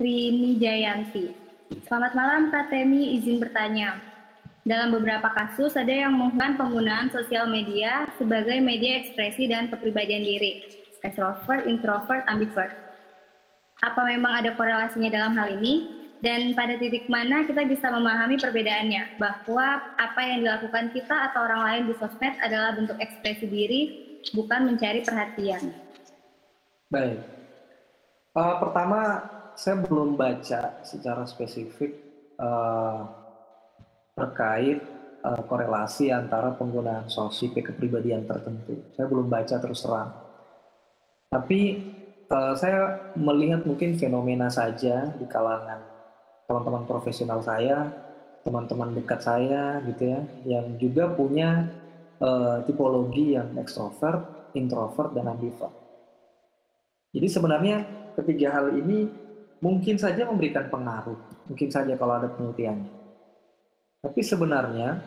Rini Jayanti. Selamat malam Kak Temi, izin bertanya. Dalam beberapa kasus ada yang menggunakan penggunaan sosial media sebagai media ekspresi dan kepribadian diri, extrovert, introvert, ambivert. Apa memang ada korelasinya dalam hal ini? Dan pada titik mana kita bisa memahami perbedaannya, bahwa apa yang dilakukan kita atau orang lain di sosmed adalah bentuk ekspresi diri, bukan mencari perhatian. Baik. Uh, pertama, saya belum baca secara spesifik uh, terkait uh, korelasi antara penggunaan sosial kepribadian tertentu. Saya belum baca terus terang. Tapi uh, saya melihat mungkin fenomena saja di kalangan teman-teman profesional saya, teman-teman dekat saya gitu ya, yang juga punya uh, tipologi yang ekstrovert, introvert dan ambivert. Jadi sebenarnya ketiga hal ini mungkin saja memberikan pengaruh, mungkin saja kalau ada penelitiannya. Tapi sebenarnya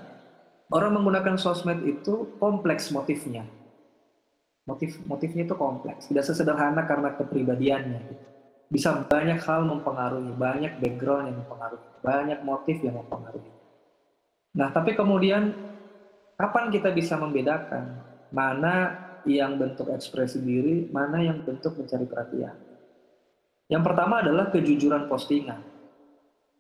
orang menggunakan sosmed itu kompleks motifnya. Motif motifnya itu kompleks, tidak sesederhana karena kepribadiannya. Bisa banyak hal mempengaruhi, banyak background yang mempengaruhi, banyak motif yang mempengaruhi. Nah, tapi kemudian kapan kita bisa membedakan mana yang bentuk ekspresi diri, mana yang bentuk mencari perhatian? Yang pertama adalah kejujuran postingan.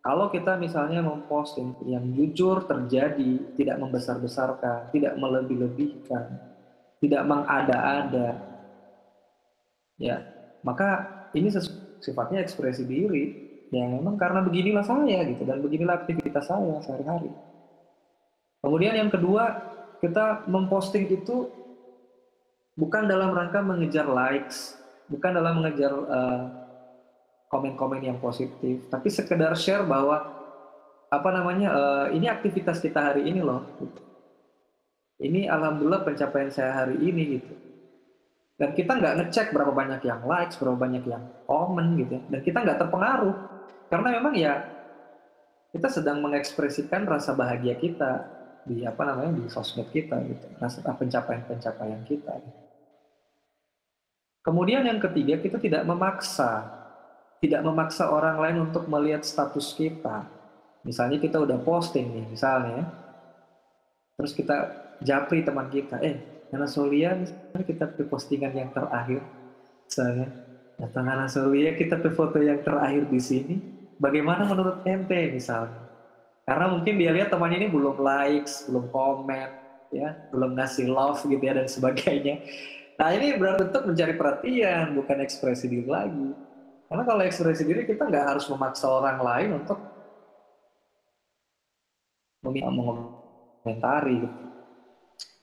Kalau kita misalnya memposting yang jujur terjadi, tidak membesar-besarkan, tidak melebih-lebihkan, tidak mengada-ada, ya maka ini sifatnya ekspresi diri yang memang karena beginilah saya gitu dan beginilah aktivitas saya sehari-hari. Kemudian yang kedua kita memposting itu bukan dalam rangka mengejar likes, bukan dalam mengejar uh, komen-komen yang positif, tapi sekedar share bahwa apa namanya uh, ini aktivitas kita hari ini loh. Gitu. Ini alhamdulillah pencapaian saya hari ini gitu. Dan kita nggak ngecek berapa banyak yang likes, berapa banyak yang komen gitu. Ya. Dan kita nggak terpengaruh karena memang ya kita sedang mengekspresikan rasa bahagia kita di apa namanya di sosmed kita gitu, rasa pencapaian-pencapaian kita. Gitu. Kemudian yang ketiga kita tidak memaksa tidak memaksa orang lain untuk melihat status kita. Misalnya kita udah posting nih, misalnya, terus kita japri teman kita, eh, Nana Solia, kita ke postingan yang terakhir, misalnya, datang Nana Solia, kita ke foto yang terakhir di sini, bagaimana menurut ente misalnya? Karena mungkin dia lihat temannya ini belum likes, belum komen, ya, belum ngasih love gitu ya dan sebagainya. Nah ini berarti bentuk mencari perhatian, bukan ekspresi diri lagi. Karena kalau ekspresi diri kita nggak harus memaksa orang lain untuk mengomentari. Gitu.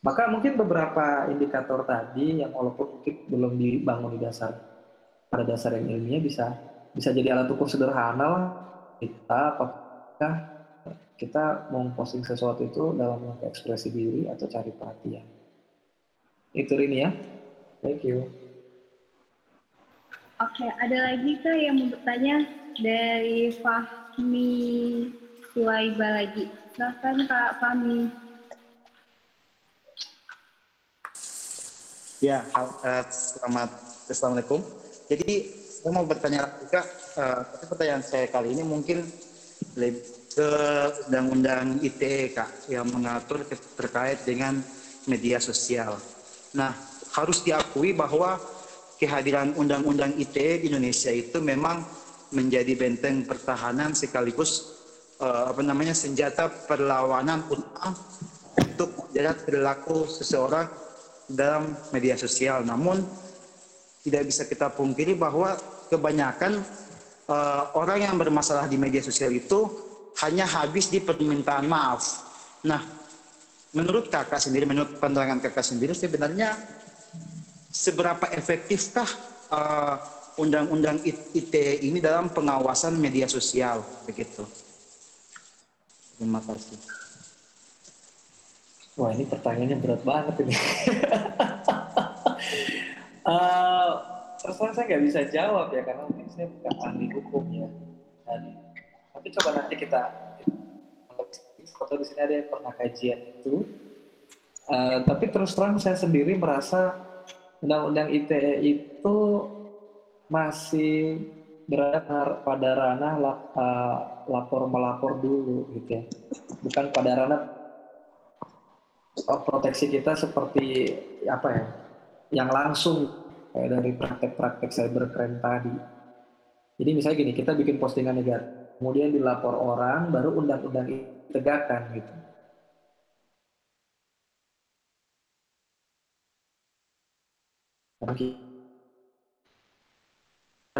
Maka mungkin beberapa indikator tadi yang walaupun mungkin belum dibangun di dasar pada dasar yang ilmiah bisa bisa jadi alat ukur sederhana lah kita apakah kita mau posting sesuatu itu dalam ekspresi diri atau cari perhatian. Itu ini ya. Thank you. Oke, ada lagi kah yang mau bertanya dari Fahmi Suwaiba lagi? Silahkan Kak Fahmi. Ya, uh, selamat Assalamualaikum. Jadi saya mau bertanya juga, uh, tapi pertanyaan saya kali ini mungkin lebih ke undang-undang ITE Kak yang mengatur terkait dengan media sosial. Nah, harus diakui bahwa kehadiran Undang-Undang ITE di Indonesia itu memang menjadi benteng pertahanan sekaligus uh, apa namanya senjata perlawanan untuk jerat perilaku seseorang dalam media sosial. Namun tidak bisa kita pungkiri bahwa kebanyakan uh, orang yang bermasalah di media sosial itu hanya habis di permintaan maaf. Nah, menurut kakak sendiri, menurut pandangan kakak sendiri, sebenarnya seberapa efektifkah uh, undang-undang ITE ini dalam pengawasan media sosial begitu. Terima kasih. Wah ini pertanyaannya berat banget ini. [laughs] uh, terus terang saya nggak bisa jawab ya karena mungkin saya bukan ahli hukum ya. Dan, tapi coba nanti kita foto di sini ada yang pernah kajian itu. Uh, tapi terus terang saya sendiri merasa undang-undang ITE itu masih berada pada ranah uh, lapor melapor dulu gitu ya. Bukan pada ranah proteksi kita seperti apa ya yang langsung kayak dari praktek-praktek cybercrime tadi. Jadi misalnya gini kita bikin postingan negatif kemudian dilapor orang baru undang-undang tegakkan gitu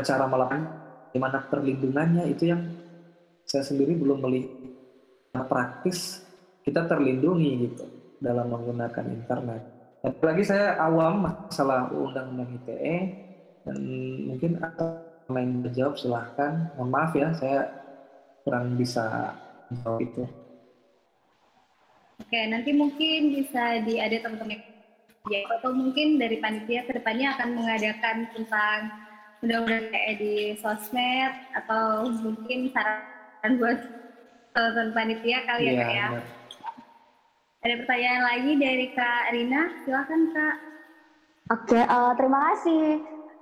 cara melakukan gimana perlindungannya itu yang saya sendiri belum melihat praktis kita terlindungi gitu dalam menggunakan internet. Apalagi saya awam masalah undang-undang ITE dan mungkin atau main menjawab silahkan. Mohon maaf ya saya kurang bisa menjawab itu. Oke, nanti mungkin bisa di ada teman-teman ya atau mungkin dari panitia ke depannya akan mengadakan tentang mudah-mudahan kayak di sosmed atau mungkin saran buat teman panitia kali ya, Iya, Kak ya. benar. Ada pertanyaan lagi dari Kak Rina, silakan Kak. Oke, eh, terima kasih.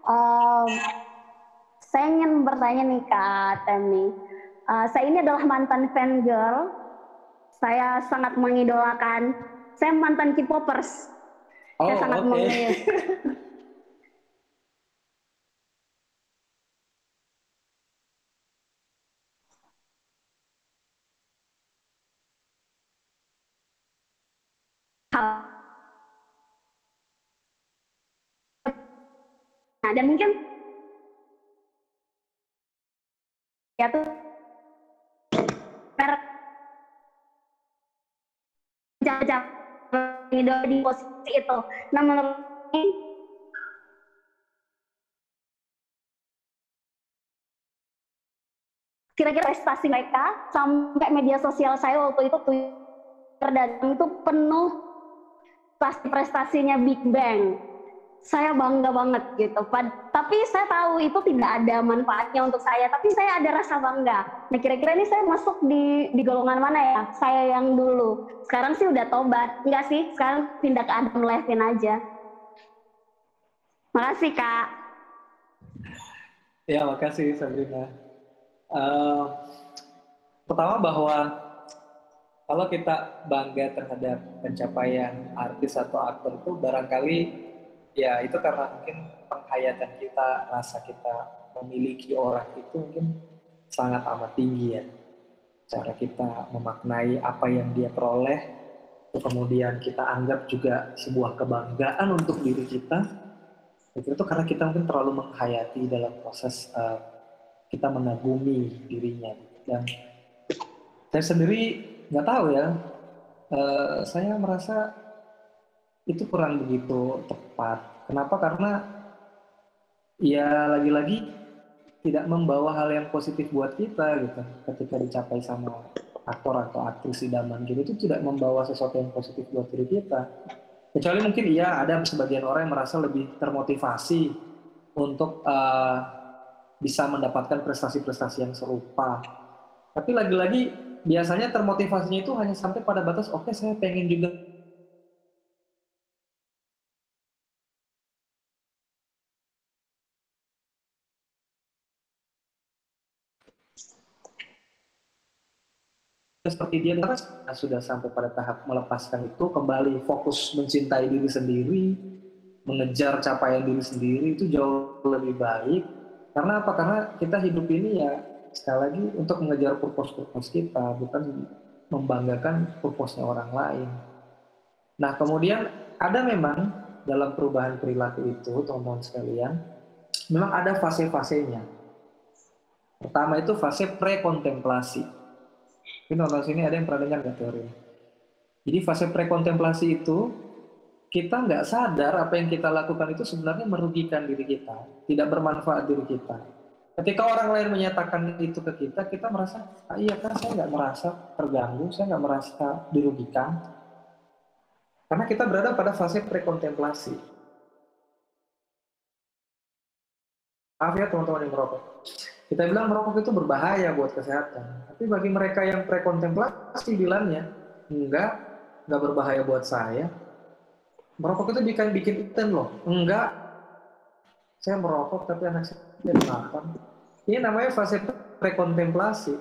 Em, saya ingin bertanya nih Kak Temi. Eh, saya ini adalah mantan fan girl. Saya sangat mengidolakan. Saya mantan K-popers. Oh, saya sangat oke. mengidolakan. [laughs] Nah, dan mungkin ya tuh di posisi itu. Nah, menurut kira-kira prestasi mereka sampai media sosial saya waktu itu Twitter dan itu penuh pasti prestasinya Big Bang. Saya bangga banget gitu. Pad- tapi saya tahu itu tidak ada manfaatnya untuk saya, tapi saya ada rasa bangga. Nah, kira-kira ini saya masuk di di golongan mana ya? Saya yang dulu. Sekarang sih udah tobat. Enggak sih, sekarang pindah ke Adam Levine aja. Makasih, Kak. Ya, makasih Sabrina. Eh, pertama bahwa kalau kita bangga terhadap pencapaian artis atau aktor itu barangkali ya itu karena mungkin penghayatan kita, rasa kita memiliki orang itu mungkin sangat amat tinggi ya. Cara kita memaknai apa yang dia peroleh, kemudian kita anggap juga sebuah kebanggaan untuk diri kita, itu karena kita mungkin terlalu menghayati dalam proses eh, kita mengagumi dirinya dan saya sendiri nggak tahu ya eh, saya merasa itu kurang begitu tepat. Kenapa? Karena ya lagi-lagi tidak membawa hal yang positif buat kita gitu. Ketika dicapai sama aktor atau aktris idaman gitu itu tidak membawa sesuatu yang positif buat diri kita. Kecuali mungkin iya ada sebagian orang yang merasa lebih termotivasi untuk eh, bisa mendapatkan prestasi-prestasi yang serupa. Tapi lagi-lagi biasanya termotivasinya itu hanya sampai pada batas oke saya pengen juga seperti dia karena sudah sampai pada tahap melepaskan itu kembali fokus mencintai diri sendiri mengejar capaian diri sendiri itu jauh lebih baik. Karena apa? Karena kita hidup ini ya sekali lagi untuk mengejar purpose-purpose kita bukan membanggakan purpose-nya orang lain. Nah kemudian ada memang dalam perubahan perilaku itu teman-teman sekalian memang ada fase-fasenya. Pertama itu fase pre-kontemplasi ini nonton sini ada yang pernah dengar nggak teori? Jadi fase prekontemplasi itu kita nggak sadar apa yang kita lakukan itu sebenarnya merugikan diri kita, tidak bermanfaat diri kita. Ketika orang lain menyatakan itu ke kita, kita merasa, ah, iya kan saya nggak merasa terganggu, saya nggak merasa dirugikan. Karena kita berada pada fase prekontemplasi. Maaf ya teman-teman yang merokok. Kita bilang merokok itu berbahaya buat kesehatan. Tapi bagi mereka yang prekontemplasi bilangnya, enggak, enggak berbahaya buat saya. Merokok itu bikin bikin iten loh. Enggak. Saya merokok tapi anak saya kenapa? Ini namanya fase prekontemplasi.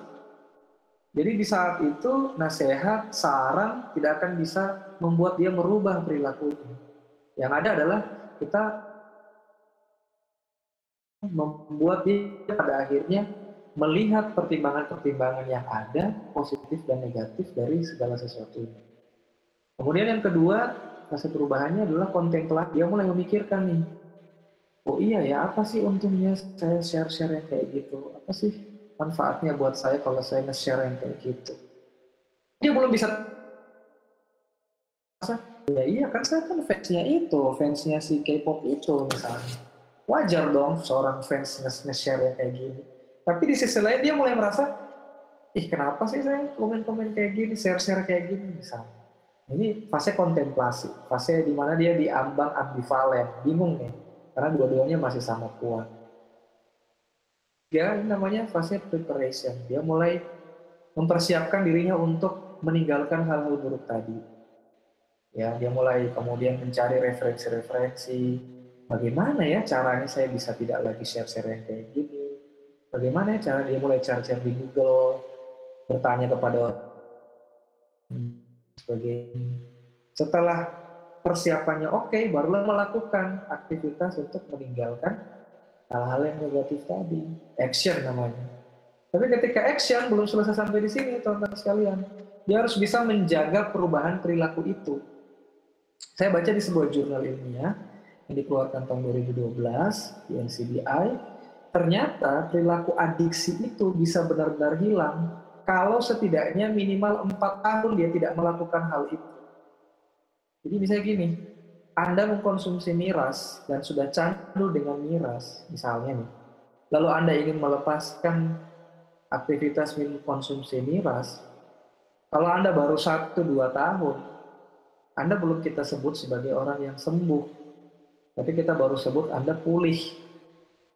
Jadi di saat itu nasihat, saran tidak akan bisa membuat dia merubah perilakunya. Yang ada adalah kita membuat dia pada akhirnya melihat pertimbangan-pertimbangan yang ada, positif dan negatif dari segala sesuatu. Kemudian yang kedua, fase perubahannya adalah kontemplasi. Dia mulai memikirkan nih, oh iya ya, apa sih untungnya saya share-share yang kayak gitu? Apa sih manfaatnya buat saya kalau saya nge-share yang kayak gitu? Dia belum bisa ya iya kan saya kan fansnya itu, fansnya si K-pop itu misalnya wajar dong seorang fans nge-share yang kayak gini. Tapi di sisi lain dia mulai merasa, ih kenapa sih saya komen-komen kayak gini, share-share kayak gini misalnya. Ini fase kontemplasi, fase di mana dia diambang ambivalen, bingung nih, karena dua-duanya masih sama kuat. ya ini namanya fase preparation. Dia mulai mempersiapkan dirinya untuk meninggalkan hal-hal buruk tadi. Ya, dia mulai kemudian mencari referensi-referensi. Bagaimana ya caranya saya bisa tidak lagi share-share yang kayak gini? Bagaimana ya cara dia mulai cari-cari di Google, bertanya kepada sebagainya. Setelah persiapannya oke, okay, barulah melakukan aktivitas untuk meninggalkan hal-hal yang negatif tadi. Action namanya. Tapi ketika action belum selesai sampai di sini, teman-teman sekalian. Dia harus bisa menjaga perubahan perilaku itu. Saya baca di sebuah jurnal ilmiah yang dikeluarkan tahun 2012 di NCBI, ternyata perilaku adiksi itu bisa benar-benar hilang kalau setidaknya minimal empat tahun dia tidak melakukan hal itu. Jadi misalnya gini, Anda mengkonsumsi miras dan sudah candu dengan miras, misalnya nih, lalu Anda ingin melepaskan aktivitas minum konsumsi miras, kalau Anda baru satu dua tahun, Anda belum kita sebut sebagai orang yang sembuh, tapi kita baru sebut Anda pulih.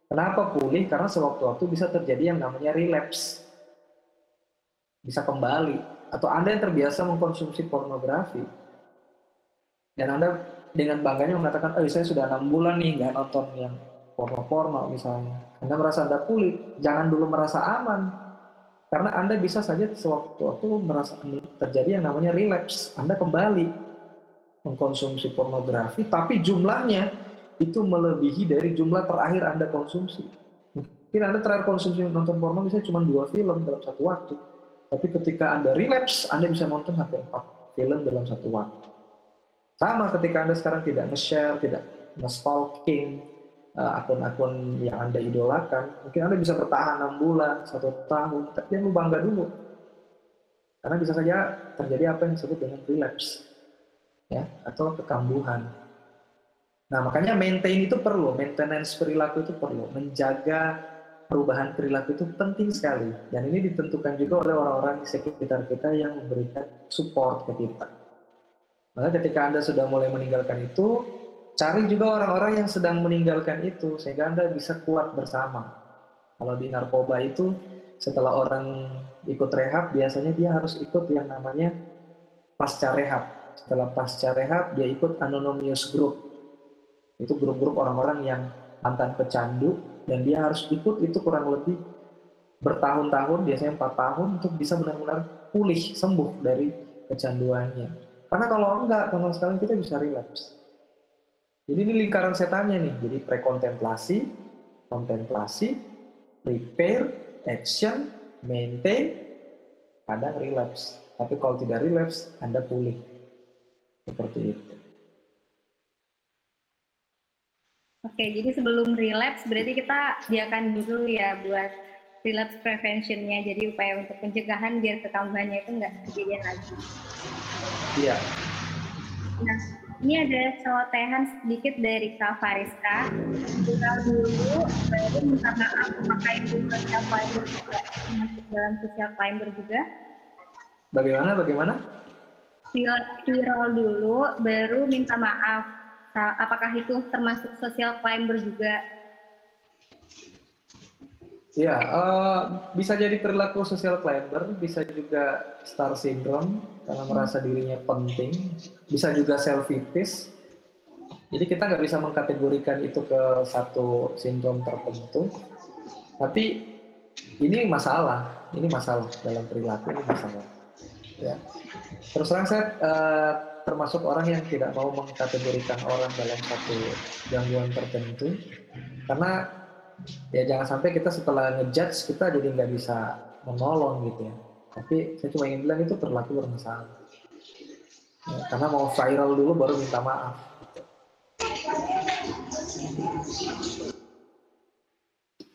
Kenapa pulih? Karena sewaktu-waktu bisa terjadi yang namanya relapse. Bisa kembali. Atau Anda yang terbiasa mengkonsumsi pornografi, dan Anda dengan bangganya mengatakan, oh saya sudah enam bulan nih nggak nonton yang porno-porno misalnya. Anda merasa Anda pulih, jangan dulu merasa aman. Karena Anda bisa saja sewaktu-waktu merasa terjadi yang namanya relapse. Anda kembali mengkonsumsi pornografi, tapi jumlahnya itu melebihi dari jumlah terakhir Anda konsumsi. Mungkin Anda terakhir konsumsi nonton porno bisa cuma dua film dalam satu waktu. Tapi ketika Anda relapse, Anda bisa nonton sampai empat film dalam satu waktu. Sama ketika Anda sekarang tidak nge-share, tidak nge-stalking uh, akun-akun yang Anda idolakan, mungkin Anda bisa bertahan 6 bulan, satu tahun, tapi yang bangga dulu. Karena bisa saja terjadi apa yang disebut dengan relapse, ya, atau kekambuhan. Nah, makanya maintain itu perlu, maintenance perilaku itu perlu, menjaga perubahan perilaku itu penting sekali. Dan ini ditentukan juga oleh orang-orang di sekitar kita yang memberikan support ke kita. Maka ketika Anda sudah mulai meninggalkan itu, cari juga orang-orang yang sedang meninggalkan itu, sehingga Anda bisa kuat bersama. Kalau di narkoba itu, setelah orang ikut rehab, biasanya dia harus ikut yang namanya pasca rehab. Setelah pasca rehab, dia ikut anonymous group. Itu grup-grup orang-orang yang mantan pecandu, dan dia harus ikut itu kurang lebih bertahun-tahun, biasanya empat tahun, untuk bisa benar-benar pulih, sembuh dari kecanduannya. Karena kalau enggak, sama sekali kita bisa relapse. Jadi ini lingkaran setannya nih. Jadi prekontemplasi, kontemplasi, prepare, action, maintain, kadang relapse. Tapi kalau tidak relapse, Anda pulih. Seperti itu. Oke, jadi sebelum relapse berarti kita diakan dulu ya buat relapse preventionnya. Jadi upaya untuk pencegahan biar kekambuhannya itu nggak kejadian lagi. Iya. Nah, ini ada celotehan sedikit dari Kak Fariska. Kita dulu baru minta maaf apakah itu social climber juga masuk dalam social climber juga. Bagaimana? Bagaimana? Viral dulu, baru minta maaf. Apakah itu termasuk social climber juga? Ya, uh, bisa jadi perilaku social climber, bisa juga star syndrome karena merasa dirinya penting, bisa juga self selfitis. Jadi kita nggak bisa mengkategorikan itu ke satu sindrom tertentu. Tapi ini masalah, ini masalah dalam perilaku ini masalah. Ya. Terus terang saya uh, termasuk orang yang tidak mau mengkategorikan orang dalam satu gangguan tertentu, karena ya jangan sampai kita setelah ngejudge kita jadi nggak bisa menolong gitu ya. Tapi saya cuma ingin bilang itu perilaku bermasalah. Ya, karena mau viral dulu baru minta maaf.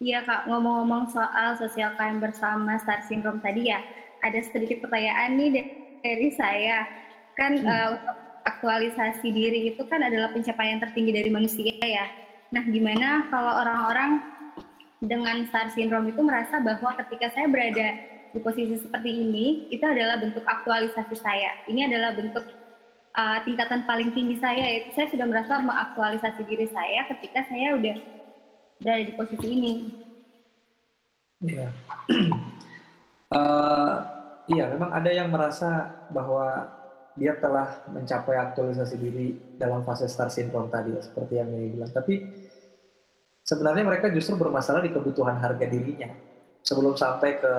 Iya kak, ngomong-ngomong soal sosial crime bersama star syndrome tadi ya, ada sedikit pertanyaan nih dari saya. Kan hmm. uh, untuk aktualisasi diri itu kan adalah pencapaian tertinggi dari manusia ya. Nah, gimana kalau orang-orang dengan STAR syndrome itu merasa bahwa ketika saya berada di posisi seperti ini, itu adalah bentuk aktualisasi saya. Ini adalah bentuk uh, tingkatan paling tinggi saya, yaitu saya sudah merasa mengaktualisasi diri saya ketika saya udah berada di posisi ini. Iya. uh, [clears throat] iya, memang ada yang merasa bahwa dia telah mencapai aktualisasi diri dalam fase star syndrome tadi, seperti yang Mei bilang. Tapi sebenarnya mereka justru bermasalah di kebutuhan harga dirinya sebelum sampai ke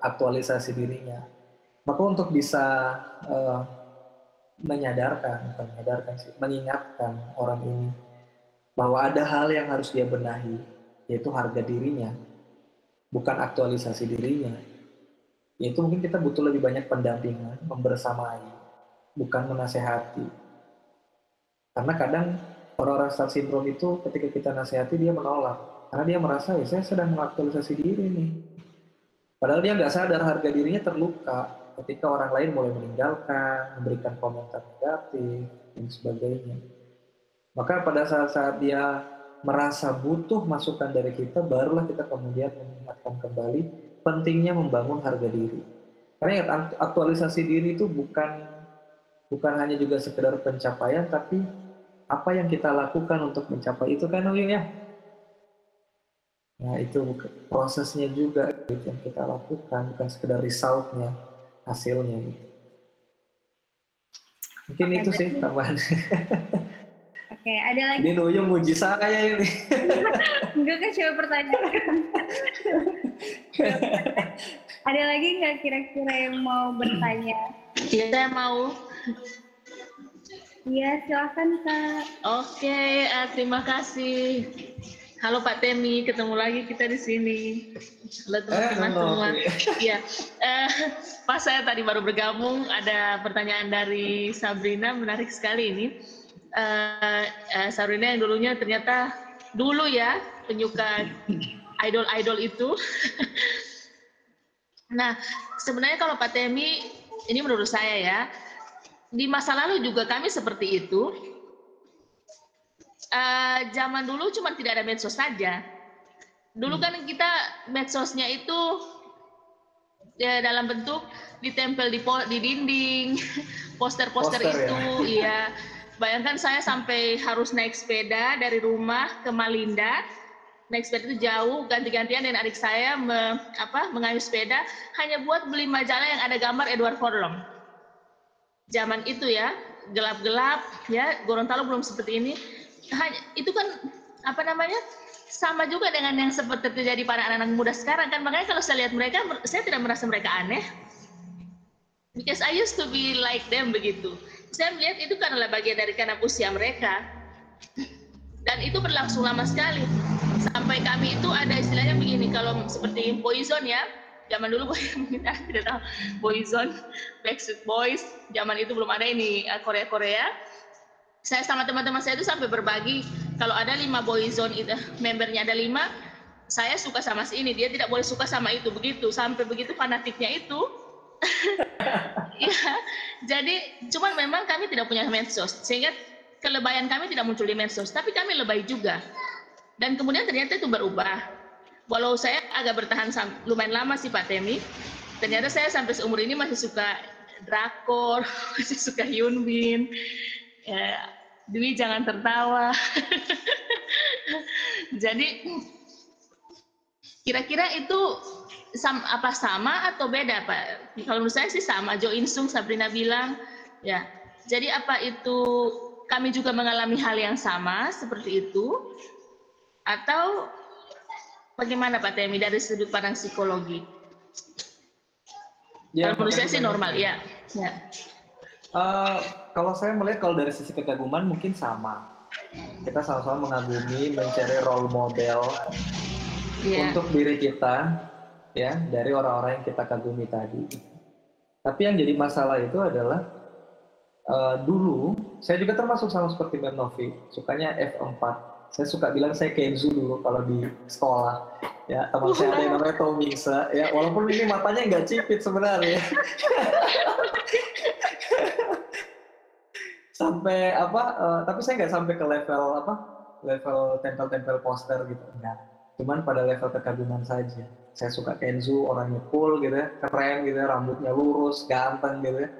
aktualisasi dirinya. Maka untuk bisa uh, menyadarkan, menyadarkan sih, mengingatkan orang ini bahwa ada hal yang harus dia benahi, yaitu harga dirinya, bukan aktualisasi dirinya. Yaitu mungkin kita butuh lebih banyak pendampingan, membersamai, bukan menasehati. Karena kadang orang-orang star syndrome itu ketika kita nasihati dia menolak. Karena dia merasa, ya saya sedang mengaktualisasi diri nih. Padahal dia nggak sadar harga dirinya terluka ketika orang lain mulai meninggalkan, memberikan komentar negatif, dan sebagainya. Maka pada saat-saat dia merasa butuh masukan dari kita, barulah kita kemudian mengingatkan kembali pentingnya membangun harga diri. Karena ya, aktualisasi diri itu bukan bukan hanya juga sekedar pencapaian, tapi apa yang kita lakukan untuk mencapai itu kan Uyung ya. Nah itu prosesnya juga gitu, yang kita lakukan, bukan sekedar resultnya hasilnya gitu. Mungkin Oke, itu sih tambahan. [laughs] Oke, ada lagi. Ini Nuyung muji saya ini. [laughs] Enggak kan coba pertanyaan. [laughs] ada lagi nggak kira-kira yang mau bertanya? Iya, saya mau. Iya, silakan Kak. Oke, uh, terima kasih. Halo Pak Temi, ketemu lagi kita di sini. Halo teman-teman eh, semua. [laughs] Iya, eh, pas saya tadi baru bergabung, ada pertanyaan dari Sabrina, menarik sekali ini. Eh, eh, Sabrina yang dulunya ternyata dulu ya penyuka idol-idol itu. [laughs] nah, sebenarnya kalau Pak Temi, ini menurut saya ya, di masa lalu juga kami seperti itu uh, zaman dulu cuma tidak ada medsos saja. Dulu kan kita medsosnya itu ya, dalam bentuk ditempel di, di dinding, [laughs] poster-poster itu, ya. [laughs] iya. Bayangkan saya sampai harus naik sepeda dari rumah ke Malinda, naik sepeda itu jauh, ganti-gantian dan adik saya me, apa, mengayuh sepeda hanya buat beli majalah yang ada gambar Edward Furlong. Zaman itu ya, gelap-gelap ya, Gorontalo belum seperti ini. Hanya itu kan apa namanya sama juga dengan yang seperti terjadi pada anak-anak muda sekarang kan. Makanya kalau saya lihat mereka saya tidak merasa mereka aneh. Because I used to be like them begitu. Saya melihat itu adalah bagian dari karena usia mereka. Dan itu berlangsung lama sekali. Sampai kami itu ada istilahnya begini kalau seperti poison ya zaman dulu mungkin [laughs] tidak tahu. Poison Backstreet Boys zaman itu belum ada ini eh, Korea Korea saya sama teman-teman saya itu sampai berbagi kalau ada lima boyzone itu membernya ada lima saya suka sama si ini. Dia tidak boleh suka sama itu. Begitu sampai begitu fanatiknya itu. [laughs] Ya jadi cuman memang kami tidak punya medsos sehingga kelebayan kami tidak muncul di medsos tapi kami lebay juga. Dan kemudian ternyata itu berubah walau saya agak bertahan lumayan lama sih Pak Temi. Ternyata saya sampai seumur ini masih suka drakor [laughs] masih suka Hyun Bin ya Dwi jangan tertawa. [laughs] Jadi kira-kira itu sam, apa sama atau beda pak? Kalau menurut saya sih sama. Jo Insung Sabrina bilang ya. Jadi apa itu kami juga mengalami hal yang sama seperti itu? Atau bagaimana Pak Temi dari sudut pandang psikologi? Ya, kalau menurut saya sih normal ya. ya. Uh, kalau saya melihat kalau dari sisi kekaguman mungkin sama. Kita sama-sama mengagumi, mencari role model yeah. untuk diri kita, ya dari orang-orang yang kita kagumi tadi. Tapi yang jadi masalah itu adalah uh, dulu saya juga termasuk sama seperti Mbak Novi, sukanya F4. Saya suka bilang saya Kenzu dulu kalau di sekolah. Ya teman saya ada yang namanya Tomisa. Ya walaupun ini matanya nggak cipit sebenarnya. [laughs] sampai apa uh, tapi saya nggak sampai ke level apa level tempel-tempel poster gitu enggak cuman pada level kekaguman saja saya suka Kenzo orangnya cool gitu ya keren gitu ya rambutnya lurus ganteng gitu ya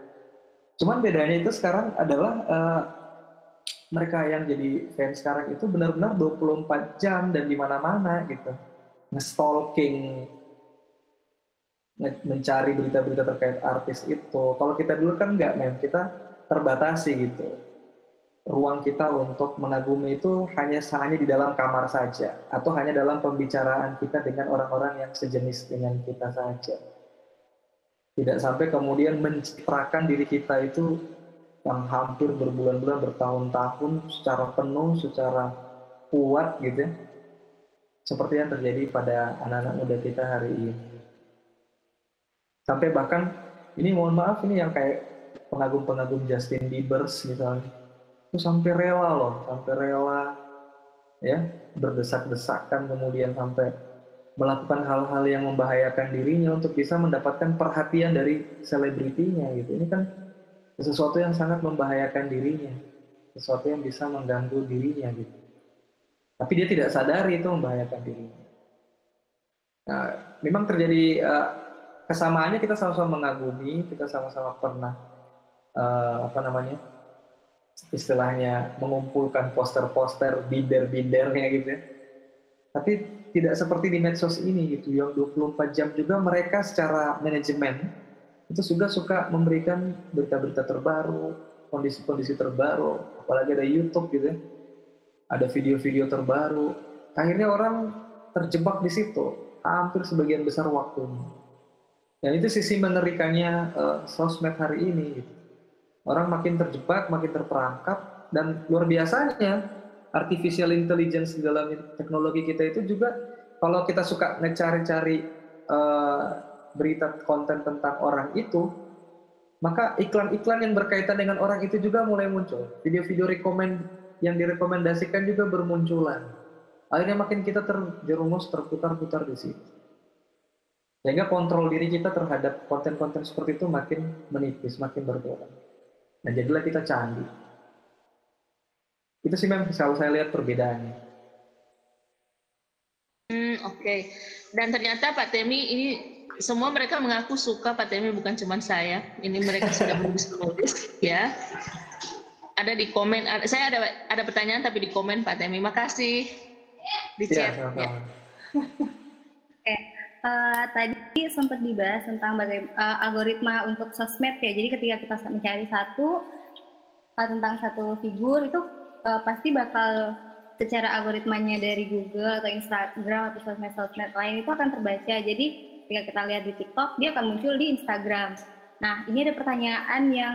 cuman bedanya itu sekarang adalah uh, mereka yang jadi fans sekarang itu benar-benar 24 jam dan di mana-mana gitu nge-stalking mencari berita-berita terkait artis itu. Kalau kita dulu kan nggak, mem, kita terbatasi gitu. Ruang kita untuk mengagumi itu hanya hanya di dalam kamar saja, atau hanya dalam pembicaraan kita dengan orang-orang yang sejenis dengan kita saja. Tidak sampai kemudian mencitrakan diri kita itu yang hampir berbulan-bulan, bertahun-tahun secara penuh, secara kuat gitu ya. Seperti yang terjadi pada anak-anak muda kita hari ini. Sampai bahkan ini mohon maaf ini yang kayak pengagum-pengagum Justin Bieber misalnya itu sampai rela loh, sampai rela ya berdesak-desakan kemudian sampai melakukan hal-hal yang membahayakan dirinya untuk bisa mendapatkan perhatian dari selebritinya gitu. Ini kan sesuatu yang sangat membahayakan dirinya, sesuatu yang bisa mengganggu dirinya gitu. Tapi dia tidak sadari itu membahayakan dirinya. Nah, memang terjadi uh, kesamaannya kita sama-sama mengagumi, kita sama-sama pernah uh, apa namanya istilahnya mengumpulkan poster-poster binder-bindernya gitu ya. Tapi tidak seperti di medsos ini gitu yang 24 jam juga mereka secara manajemen itu juga suka memberikan berita-berita terbaru, kondisi-kondisi terbaru, apalagi ada YouTube gitu ya. Ada video-video terbaru. Akhirnya orang terjebak di situ hampir sebagian besar waktunya. Dan itu sisi mengerikannya uh, sosmed hari ini gitu. Orang makin terjebak, makin terperangkap dan luar biasanya artificial intelligence di dalam teknologi kita itu juga kalau kita suka ngecari-cari uh, berita konten tentang orang itu, maka iklan-iklan yang berkaitan dengan orang itu juga mulai muncul. Video-video rekomend yang direkomendasikan juga bermunculan. Akhirnya makin kita terjerumus, terputar-putar di situ. Sehingga kontrol diri kita terhadap konten-konten seperti itu makin menipis, makin berkurang. Nah jadilah kita canggih. Itu sih memang selalu saya lihat perbedaannya. Hmm, Oke. Okay. Dan ternyata Pak Temi ini semua mereka mengaku suka Pak Temi bukan cuma saya. Ini mereka sudah menulis ya. Ada di komen. Ada, saya ada ada pertanyaan tapi di komen Pak Temi. Makasih di iya, chat. Ya, ya. Oke. Uh, tadi sempat dibahas tentang bagaimana uh, algoritma untuk sosmed ya. Jadi ketika kita mencari satu uh, tentang satu figur itu uh, pasti bakal secara algoritmanya dari Google atau Instagram atau sosmed-sosmed lain itu akan terbaca. Jadi ketika kita lihat di TikTok, dia akan muncul di Instagram. Nah, ini ada pertanyaan yang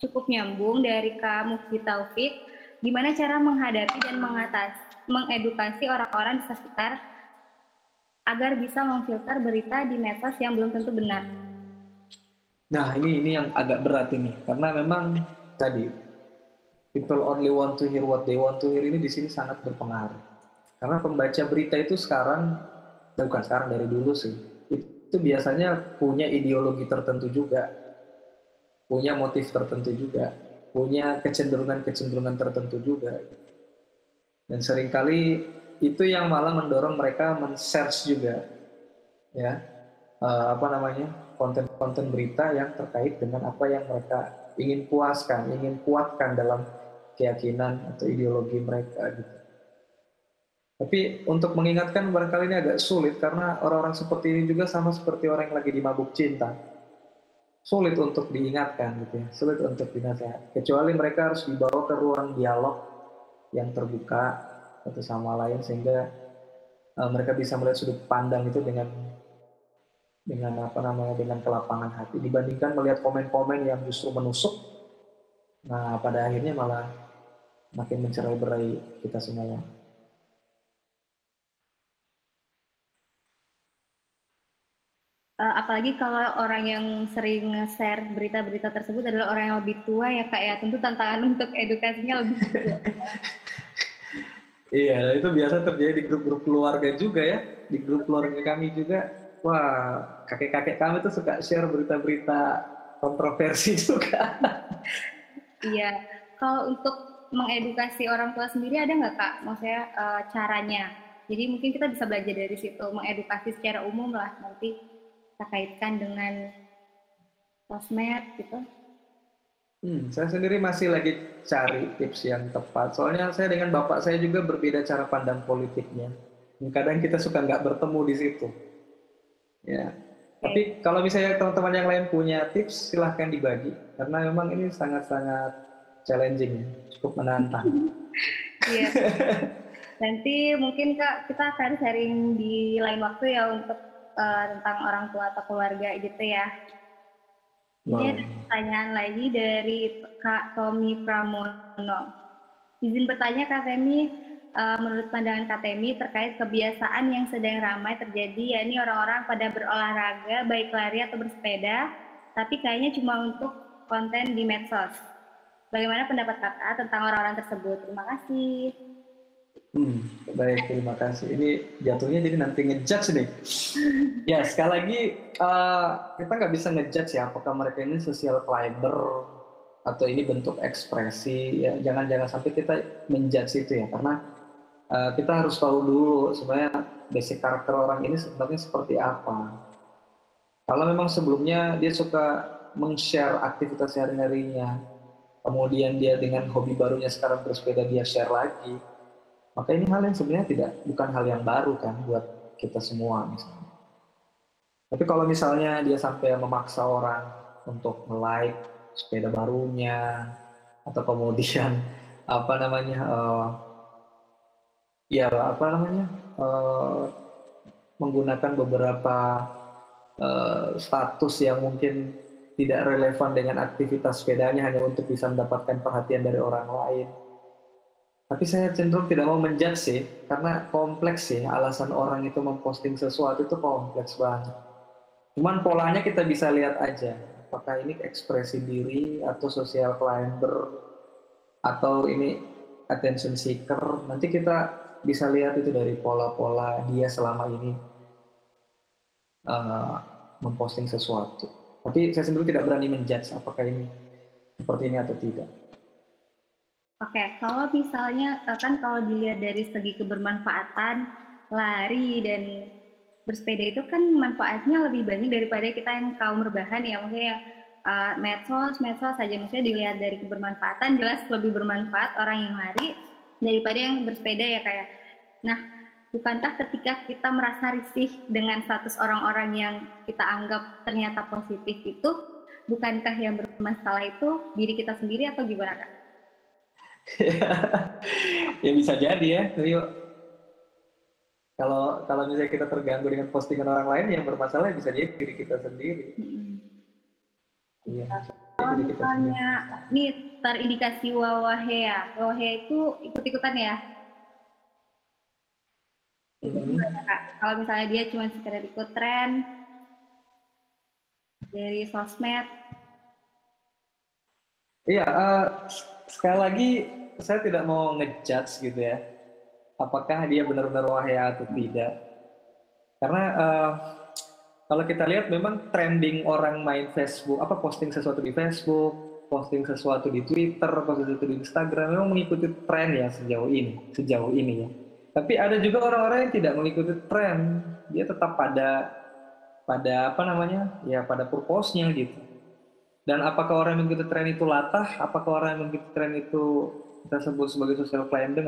cukup nyambung dari Kak Mufti Taufik. Gimana cara menghadapi dan mengatasi, mengedukasi orang-orang di sekitar agar bisa memfilter berita di medsos yang belum tentu benar? Nah, ini ini yang agak berat ini karena memang tadi people only want to hear what they want to hear ini di sini sangat berpengaruh. Karena pembaca berita itu sekarang, bukan sekarang dari dulu sih, itu biasanya punya ideologi tertentu juga, punya motif tertentu juga, punya kecenderungan-kecenderungan tertentu juga. Dan sering kali itu yang malah mendorong mereka men-search juga, ya, uh, apa namanya, konten-konten berita yang terkait dengan apa yang mereka ingin puaskan, ingin kuatkan dalam keyakinan atau ideologi mereka gitu. Tapi untuk mengingatkan barangkali ini agak sulit karena orang-orang seperti ini juga sama seperti orang yang lagi dimabuk cinta. Sulit untuk diingatkan gitu ya, sulit untuk dinasihat. Kecuali mereka harus dibawa ke ruang dialog yang terbuka satu sama lain sehingga uh, mereka bisa melihat sudut pandang itu dengan dengan apa namanya dengan kelapangan hati dibandingkan melihat komen-komen yang justru menusuk. Nah, pada akhirnya malah makin mencerai berai kita semuanya. Uh, apalagi kalau orang yang sering share berita-berita tersebut adalah orang yang lebih tua ya kak ya. Tentu tantangan [laughs] untuk edukasinya lebih [laughs] iya itu biasa terjadi di grup-grup keluarga juga ya. Di grup keluarga kami juga. Wah kakek-kakek kami tuh suka share berita-berita kontroversi [laughs] juga. Iya. Kalau untuk mengedukasi orang tua sendiri ada nggak kak? Maksudnya uh, caranya? Jadi mungkin kita bisa belajar dari situ, mengedukasi secara umum lah nanti kita kaitkan dengan sosmed gitu. Hmm, saya sendiri masih lagi cari tips yang tepat. Soalnya saya dengan bapak saya juga berbeda cara pandang politiknya. Kadang kita suka nggak bertemu di situ. Ya, Tapi kalau misalnya teman-teman yang lain punya tips, silahkan dibagi. Karena memang ini sangat-sangat challenging, cukup menantang. [laughs] Iya. [laughs] Nanti mungkin Kak, kita akan sharing di lain waktu ya untuk uh, tentang orang tua atau keluarga gitu ya. Ini ada pertanyaan lagi dari Kak Tommy Pramono. Izin bertanya Kak Temi, uh, menurut pandangan Kak Temi terkait kebiasaan yang sedang ramai terjadi, yakni orang-orang pada berolahraga, baik lari atau bersepeda, tapi kayaknya cuma untuk konten di medsos. Bagaimana pendapat kakak tentang orang-orang tersebut? Terima kasih. Hmm, baik, terima kasih. Ini jatuhnya jadi nanti ngejudge nih. ya, sekali lagi uh, kita nggak bisa ngejudge ya apakah mereka ini social climber atau ini bentuk ekspresi. Ya, jangan-jangan sampai kita menjudge itu ya, karena uh, kita harus tahu dulu sebenarnya basic karakter orang ini sebenarnya seperti apa. Kalau memang sebelumnya dia suka meng-share aktivitas sehari-harinya, kemudian dia dengan hobi barunya sekarang bersepeda dia share lagi, maka ini hal yang sebenarnya tidak bukan hal yang baru kan buat kita semua misalnya. Tapi kalau misalnya dia sampai memaksa orang untuk like sepeda barunya atau kemudian [laughs] apa namanya uh, ya apa namanya uh, menggunakan beberapa uh, status yang mungkin tidak relevan dengan aktivitas sepedanya hanya untuk bisa mendapatkan perhatian dari orang lain tapi saya cenderung tidak mau menjudge sih, karena kompleks sih alasan orang itu memposting sesuatu itu kompleks banget. Cuman polanya kita bisa lihat aja, apakah ini ekspresi diri atau social climber atau ini attention seeker. Nanti kita bisa lihat itu dari pola-pola dia selama ini uh, memposting sesuatu. Tapi saya sendiri tidak berani menjudge apakah ini seperti ini atau tidak. Oke, kalau misalnya eh, kan kalau dilihat dari segi kebermanfaatan lari dan bersepeda itu kan manfaatnya lebih banyak daripada kita yang kaum rebahan ya maksudnya uh, medsos medsos saja maksudnya dilihat dari kebermanfaatan jelas lebih bermanfaat orang yang lari daripada yang bersepeda ya kayak nah bukankah ketika kita merasa risih dengan status orang-orang yang kita anggap ternyata positif itu bukankah yang bermasalah itu diri kita sendiri atau gimana kak? [laughs] ya bisa jadi ya, Rio. Kalau kalau misalnya kita terganggu dengan postingan orang lain yang bermasalah bisa jadi diri kita sendiri. Iya. Kalau misalnya nih terindikasi wawahea, wawahea itu ikut-ikutan ya? Hmm. Kalau misalnya dia cuma sekedar ikut tren dari sosmed. Iya, uh, sekali lagi saya tidak mau ngejudge gitu ya apakah dia benar-benar wahya atau tidak. Karena uh, kalau kita lihat memang trending orang main Facebook apa posting sesuatu di Facebook posting sesuatu di Twitter posting sesuatu di Instagram memang mengikuti tren ya sejauh ini sejauh ini ya. Tapi ada juga orang-orang yang tidak mengikuti tren dia tetap pada pada apa namanya? Ya pada purpose-nya gitu. Dan apakah orang yang mengikuti tren itu latah? Apakah orang yang mengikuti tren itu kita sebut sebagai social climber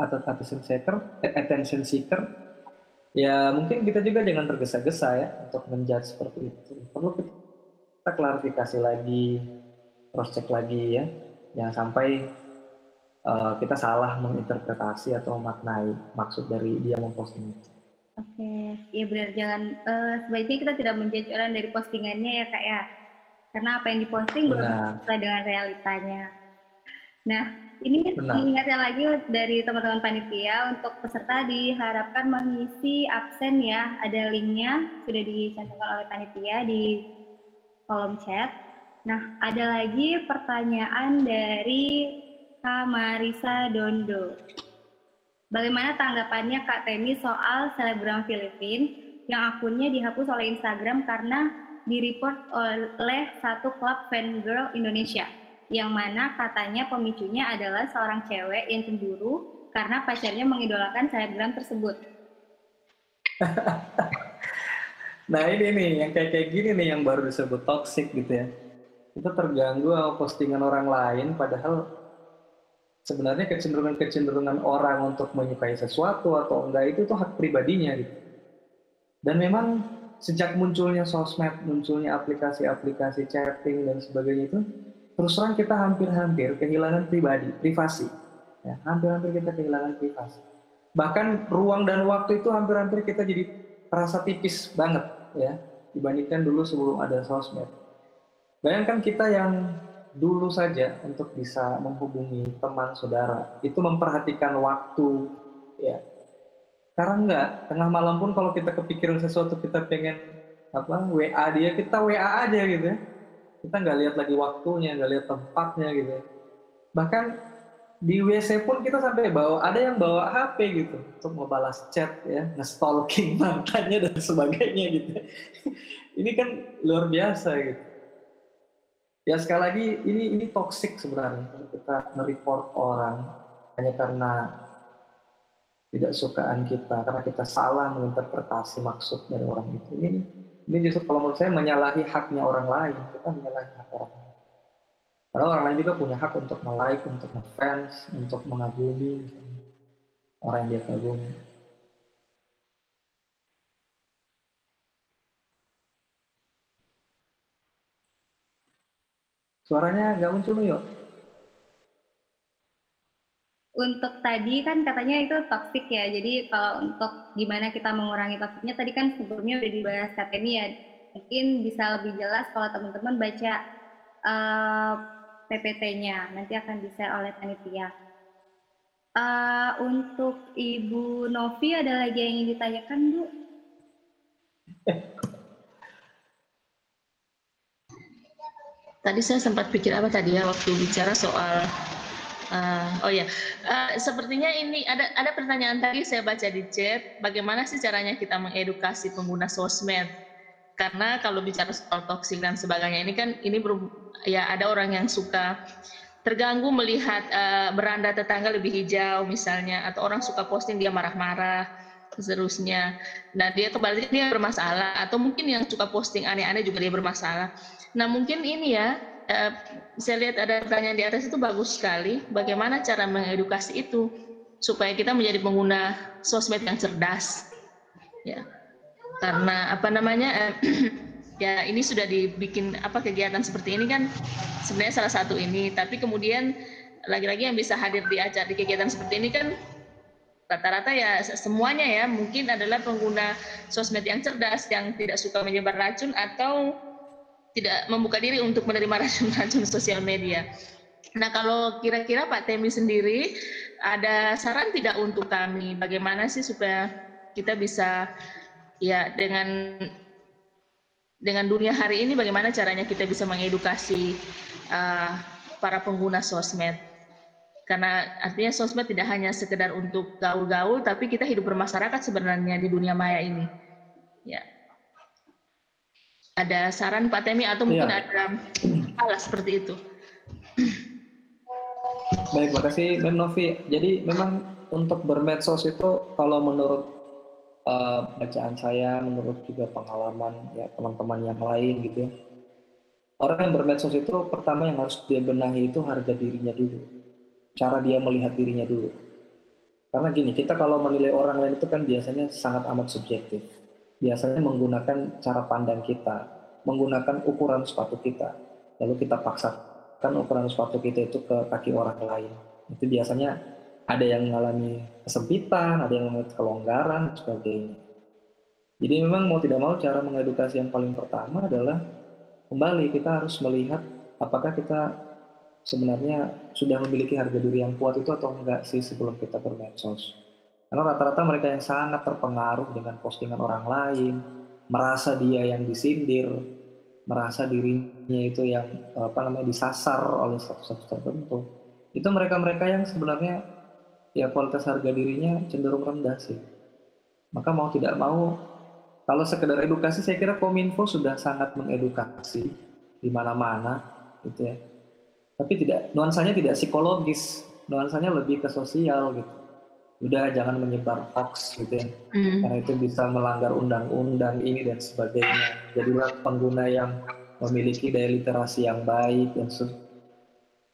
atau attention seeker, eh, attention seeker, ya mungkin kita juga jangan tergesa-gesa ya untuk menjudge seperti itu. Perlu kita klarifikasi lagi, cross check lagi ya, jangan sampai uh, kita salah menginterpretasi atau memaknai maksud dari dia memposting itu. Oke, ya benar jangan uh, sebaiknya kita tidak menjudge orang dari postingannya ya kak ya, karena apa yang diposting belum sesuai dengan realitanya. Nah, ini diingatkan lagi dari teman-teman panitia untuk peserta diharapkan mengisi absen ya. Ada linknya sudah dicantumkan oleh panitia di kolom chat. Nah, ada lagi pertanyaan dari Kak Marisa Dondo. Bagaimana tanggapannya Kak Temi soal selebgram Filipin yang akunnya dihapus oleh Instagram karena direport oleh satu klub fan girl Indonesia? Yang mana katanya pemicunya adalah seorang cewek yang cemburu karena pacarnya mengidolakan selebgram tersebut. [laughs] nah ini nih yang kayak kayak gini nih yang baru disebut toxic gitu ya. Kita terganggu sama postingan orang lain padahal sebenarnya kecenderungan-kecenderungan orang untuk menyukai sesuatu atau enggak itu tuh hak pribadinya gitu. Dan memang sejak munculnya sosmed, munculnya aplikasi-aplikasi chatting dan sebagainya itu, terus terang kita hampir-hampir kehilangan pribadi, privasi. Ya, hampir-hampir kita kehilangan privasi. Bahkan ruang dan waktu itu hampir-hampir kita jadi terasa tipis banget ya dibandingkan dulu sebelum ada sosmed. Bayangkan kita yang dulu saja untuk bisa menghubungi teman saudara itu memperhatikan waktu ya sekarang enggak, tengah malam pun kalau kita kepikiran sesuatu kita pengen apa WA dia, kita WA aja gitu ya. Kita nggak lihat lagi waktunya, nggak lihat tempatnya gitu. Bahkan di WC pun kita sampai bawa, ada yang bawa HP gitu untuk membalas chat ya, nge-stalking [laughs] mantannya dan sebagainya gitu. [laughs] ini kan luar biasa gitu. Ya sekali lagi ini ini toxic sebenarnya kita nge-report orang hanya karena tidak sukaan kita karena kita salah menginterpretasi maksud dari orang itu ini ini justru kalau menurut saya menyalahi haknya orang lain kita menyalahi hak orang lain. Karena orang lain juga punya hak untuk like untuk ngefans untuk mengagumi orang yang dia kagumi. Suaranya nggak muncul yuk untuk tadi kan katanya itu toxic ya. Jadi kalau untuk gimana kita mengurangi toksiknya tadi kan sebelumnya udah dibahas KTMI ya. Mungkin bisa lebih jelas kalau teman-teman baca uh, eh, PPT-nya. Nanti akan bisa oleh panitia. Uh, untuk Ibu Novi ada lagi yang ingin ditanyakan, Bu? Tadi saya sempat pikir apa tadi ya waktu bicara soal Uh, oh ya, uh, sepertinya ini ada ada pertanyaan tadi saya baca di chat, bagaimana sih caranya kita mengedukasi pengguna sosmed? Karena kalau bicara soal toksik dan sebagainya ini kan ini ber, ya ada orang yang suka terganggu melihat uh, beranda tetangga lebih hijau misalnya, atau orang suka posting dia marah-marah seterusnya. Nah dia kembali dia bermasalah, atau mungkin yang suka posting aneh-aneh juga dia bermasalah. Nah mungkin ini ya uh, saya lihat ada pertanyaan di atas itu bagus sekali. Bagaimana cara mengedukasi itu supaya kita menjadi pengguna sosmed yang cerdas, ya. Karena apa namanya, uh, [clears throat] ya ini sudah dibikin apa kegiatan seperti ini kan sebenarnya salah satu ini. Tapi kemudian lagi-lagi yang bisa hadir di acara di kegiatan seperti ini kan rata-rata ya semuanya ya mungkin adalah pengguna sosmed yang cerdas yang tidak suka menyebar racun atau tidak membuka diri untuk menerima racun-racun sosial media. Nah, kalau kira-kira Pak Temi sendiri ada saran tidak untuk kami bagaimana sih supaya kita bisa ya dengan dengan dunia hari ini bagaimana caranya kita bisa mengedukasi uh, para pengguna sosmed? Karena artinya sosmed tidak hanya sekedar untuk gaul-gaul, tapi kita hidup bermasyarakat sebenarnya di dunia maya ini. Ya. Ada saran Pak Temi atau mungkin ya. ada hal seperti itu? Baik, makasih Mem Novi. Jadi memang untuk bermedsos itu kalau menurut uh, bacaan saya, menurut juga pengalaman ya teman-teman yang lain gitu ya, orang yang bermedsos itu pertama yang harus dia benahi itu harga dirinya dulu, cara dia melihat dirinya dulu. Karena gini, kita kalau menilai orang lain itu kan biasanya sangat amat subjektif biasanya menggunakan cara pandang kita, menggunakan ukuran sepatu kita, lalu kita paksakan ukuran sepatu kita itu ke kaki orang lain. Itu biasanya ada yang mengalami kesempitan, ada yang mengalami kelonggaran, dan sebagainya. Jadi memang mau tidak mau cara mengedukasi yang paling pertama adalah kembali kita harus melihat apakah kita sebenarnya sudah memiliki harga diri yang kuat itu atau enggak sih sebelum kita bermedsos. Karena rata-rata mereka yang sangat terpengaruh dengan postingan orang lain, merasa dia yang disindir, merasa dirinya itu yang apa namanya disasar oleh status tertentu. Itu mereka-mereka yang sebenarnya ya kualitas harga dirinya cenderung rendah sih. Maka mau tidak mau kalau sekedar edukasi saya kira Kominfo sudah sangat mengedukasi di mana-mana gitu ya. Tapi tidak nuansanya tidak psikologis, nuansanya lebih ke sosial gitu udah jangan menyebar hoax gitu ya. Mm. karena itu bisa melanggar undang-undang ini dan sebagainya. Jadilah pengguna yang memiliki daya literasi yang baik dan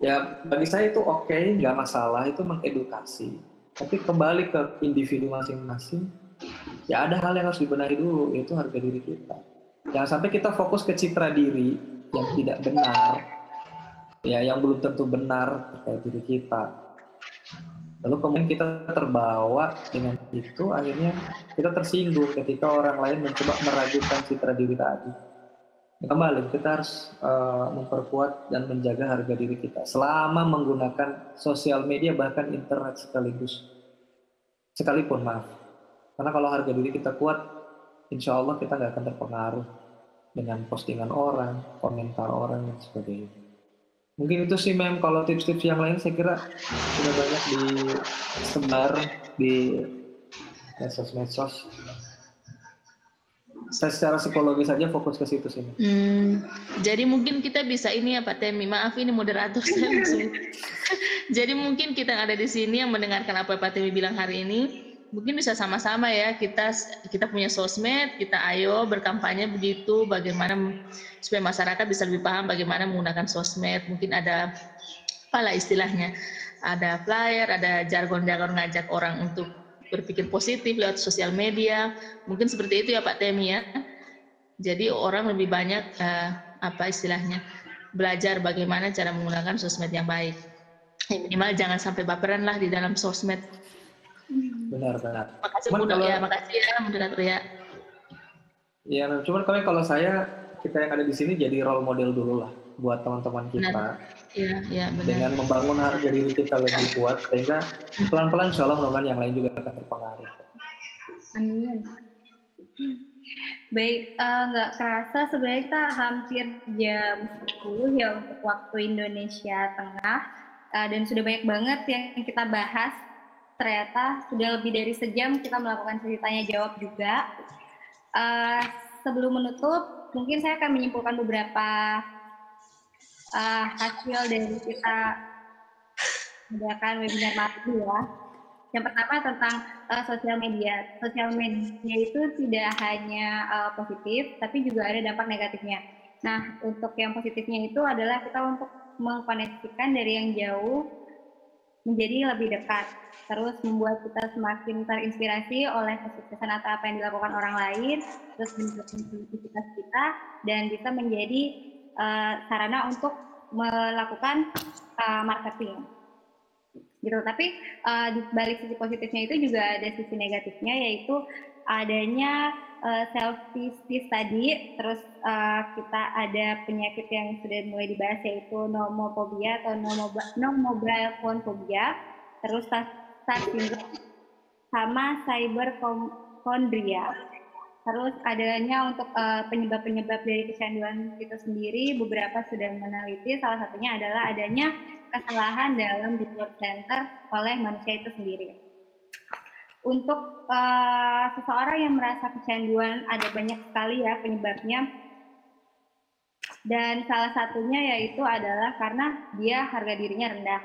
ya bagi saya itu oke okay, nggak masalah itu mengedukasi. Tapi kembali ke individu masing-masing ya ada hal yang harus dibenahi dulu yaitu harga diri kita. Jangan sampai kita fokus ke citra diri yang tidak benar ya yang belum tentu benar terkait diri kita lalu kemudian kita terbawa dengan itu akhirnya kita tersinggung ketika orang lain mencoba meragukan citra diri tadi. Kembali kita harus uh, memperkuat dan menjaga harga diri kita selama menggunakan sosial media bahkan internet sekaligus. Sekalipun maaf. Karena kalau harga diri kita kuat insya Allah kita nggak akan terpengaruh dengan postingan orang komentar orang dan sebagainya mungkin itu sih mem kalau tips-tips yang lain saya kira sudah banyak disebar di medsos-medsos saya secara psikologis saja fokus ke situ sih. Hmm, jadi mungkin kita bisa ini ya Pak Temi, maaf ini moderator saya [laughs] langsung. jadi mungkin kita yang ada di sini yang mendengarkan apa Pak Temi bilang hari ini, mungkin bisa sama-sama ya kita kita punya sosmed, kita ayo berkampanye begitu, bagaimana supaya masyarakat bisa lebih paham bagaimana menggunakan sosmed. Mungkin ada apa istilahnya, ada flyer, ada jargon-jargon ngajak orang untuk berpikir positif lewat sosial media. Mungkin seperti itu ya Pak Temi ya. Jadi orang lebih banyak uh, apa istilahnya belajar bagaimana cara menggunakan sosmed yang baik. Ya, minimal jangan sampai baperan lah di dalam sosmed. Benar benar. Makasih cuman kalau, ya, makasih ya moderator ya. Iya, cuman kalau saya kita yang ada di sini jadi role model dulu lah buat teman-teman kita. Benar. Ya, ya, benar. Dengan membangun harga diri kita lebih kuat, sehingga pelan-pelan insya Allah mudah yang lain juga akan terpengaruh. Amin. Baik, uh, nggak kerasa sebenarnya kita hampir jam 10 ya untuk waktu Indonesia Tengah. Uh, dan sudah banyak banget yang kita bahas. Ternyata sudah lebih dari sejam kita melakukan ceritanya jawab juga. Uh, sebelum menutup, mungkin saya akan menyimpulkan beberapa uh, hasil dari kita mengadakan webinar malam ya. Yang pertama tentang uh, sosial media. Sosial media itu tidak hanya uh, positif, tapi juga ada dampak negatifnya. Nah, untuk yang positifnya itu adalah kita untuk mengkoneksikan dari yang jauh menjadi lebih dekat, terus membuat kita semakin terinspirasi oleh kesuksesan atau apa yang dilakukan orang lain, terus meningkatkan produktivitas kita dan bisa menjadi uh, sarana untuk melakukan uh, marketing. Gitu. Tapi uh, di balik sisi positifnya itu juga ada sisi negatifnya yaitu adanya uh, selfish tadi terus uh, kita ada penyakit yang sudah mulai dibahas yaitu nomofobia atau no mobile phone phobia terus star syndrome sama cyberchondria Terus adanya untuk penyebab-penyebab uh, dari kecanduan itu sendiri, beberapa sudah meneliti. Salah satunya adalah adanya kesalahan dalam reward center oleh manusia itu sendiri. Untuk uh, seseorang yang merasa kecanduan, ada banyak sekali ya penyebabnya. Dan salah satunya yaitu adalah karena dia harga dirinya rendah.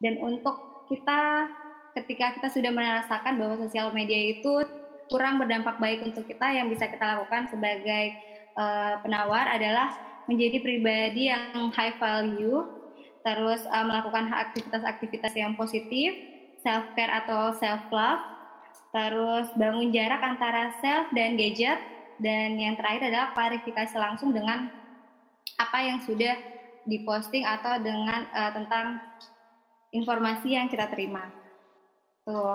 Dan untuk kita ketika kita sudah merasakan bahwa sosial media itu kurang berdampak baik untuk kita yang bisa kita lakukan sebagai uh, penawar adalah menjadi pribadi yang high value, terus uh, melakukan aktivitas-aktivitas yang positif, self care atau self love, terus bangun jarak antara self dan gadget, dan yang terakhir adalah klarifikasi langsung dengan apa yang sudah diposting atau dengan uh, tentang informasi yang kita terima. Tuh.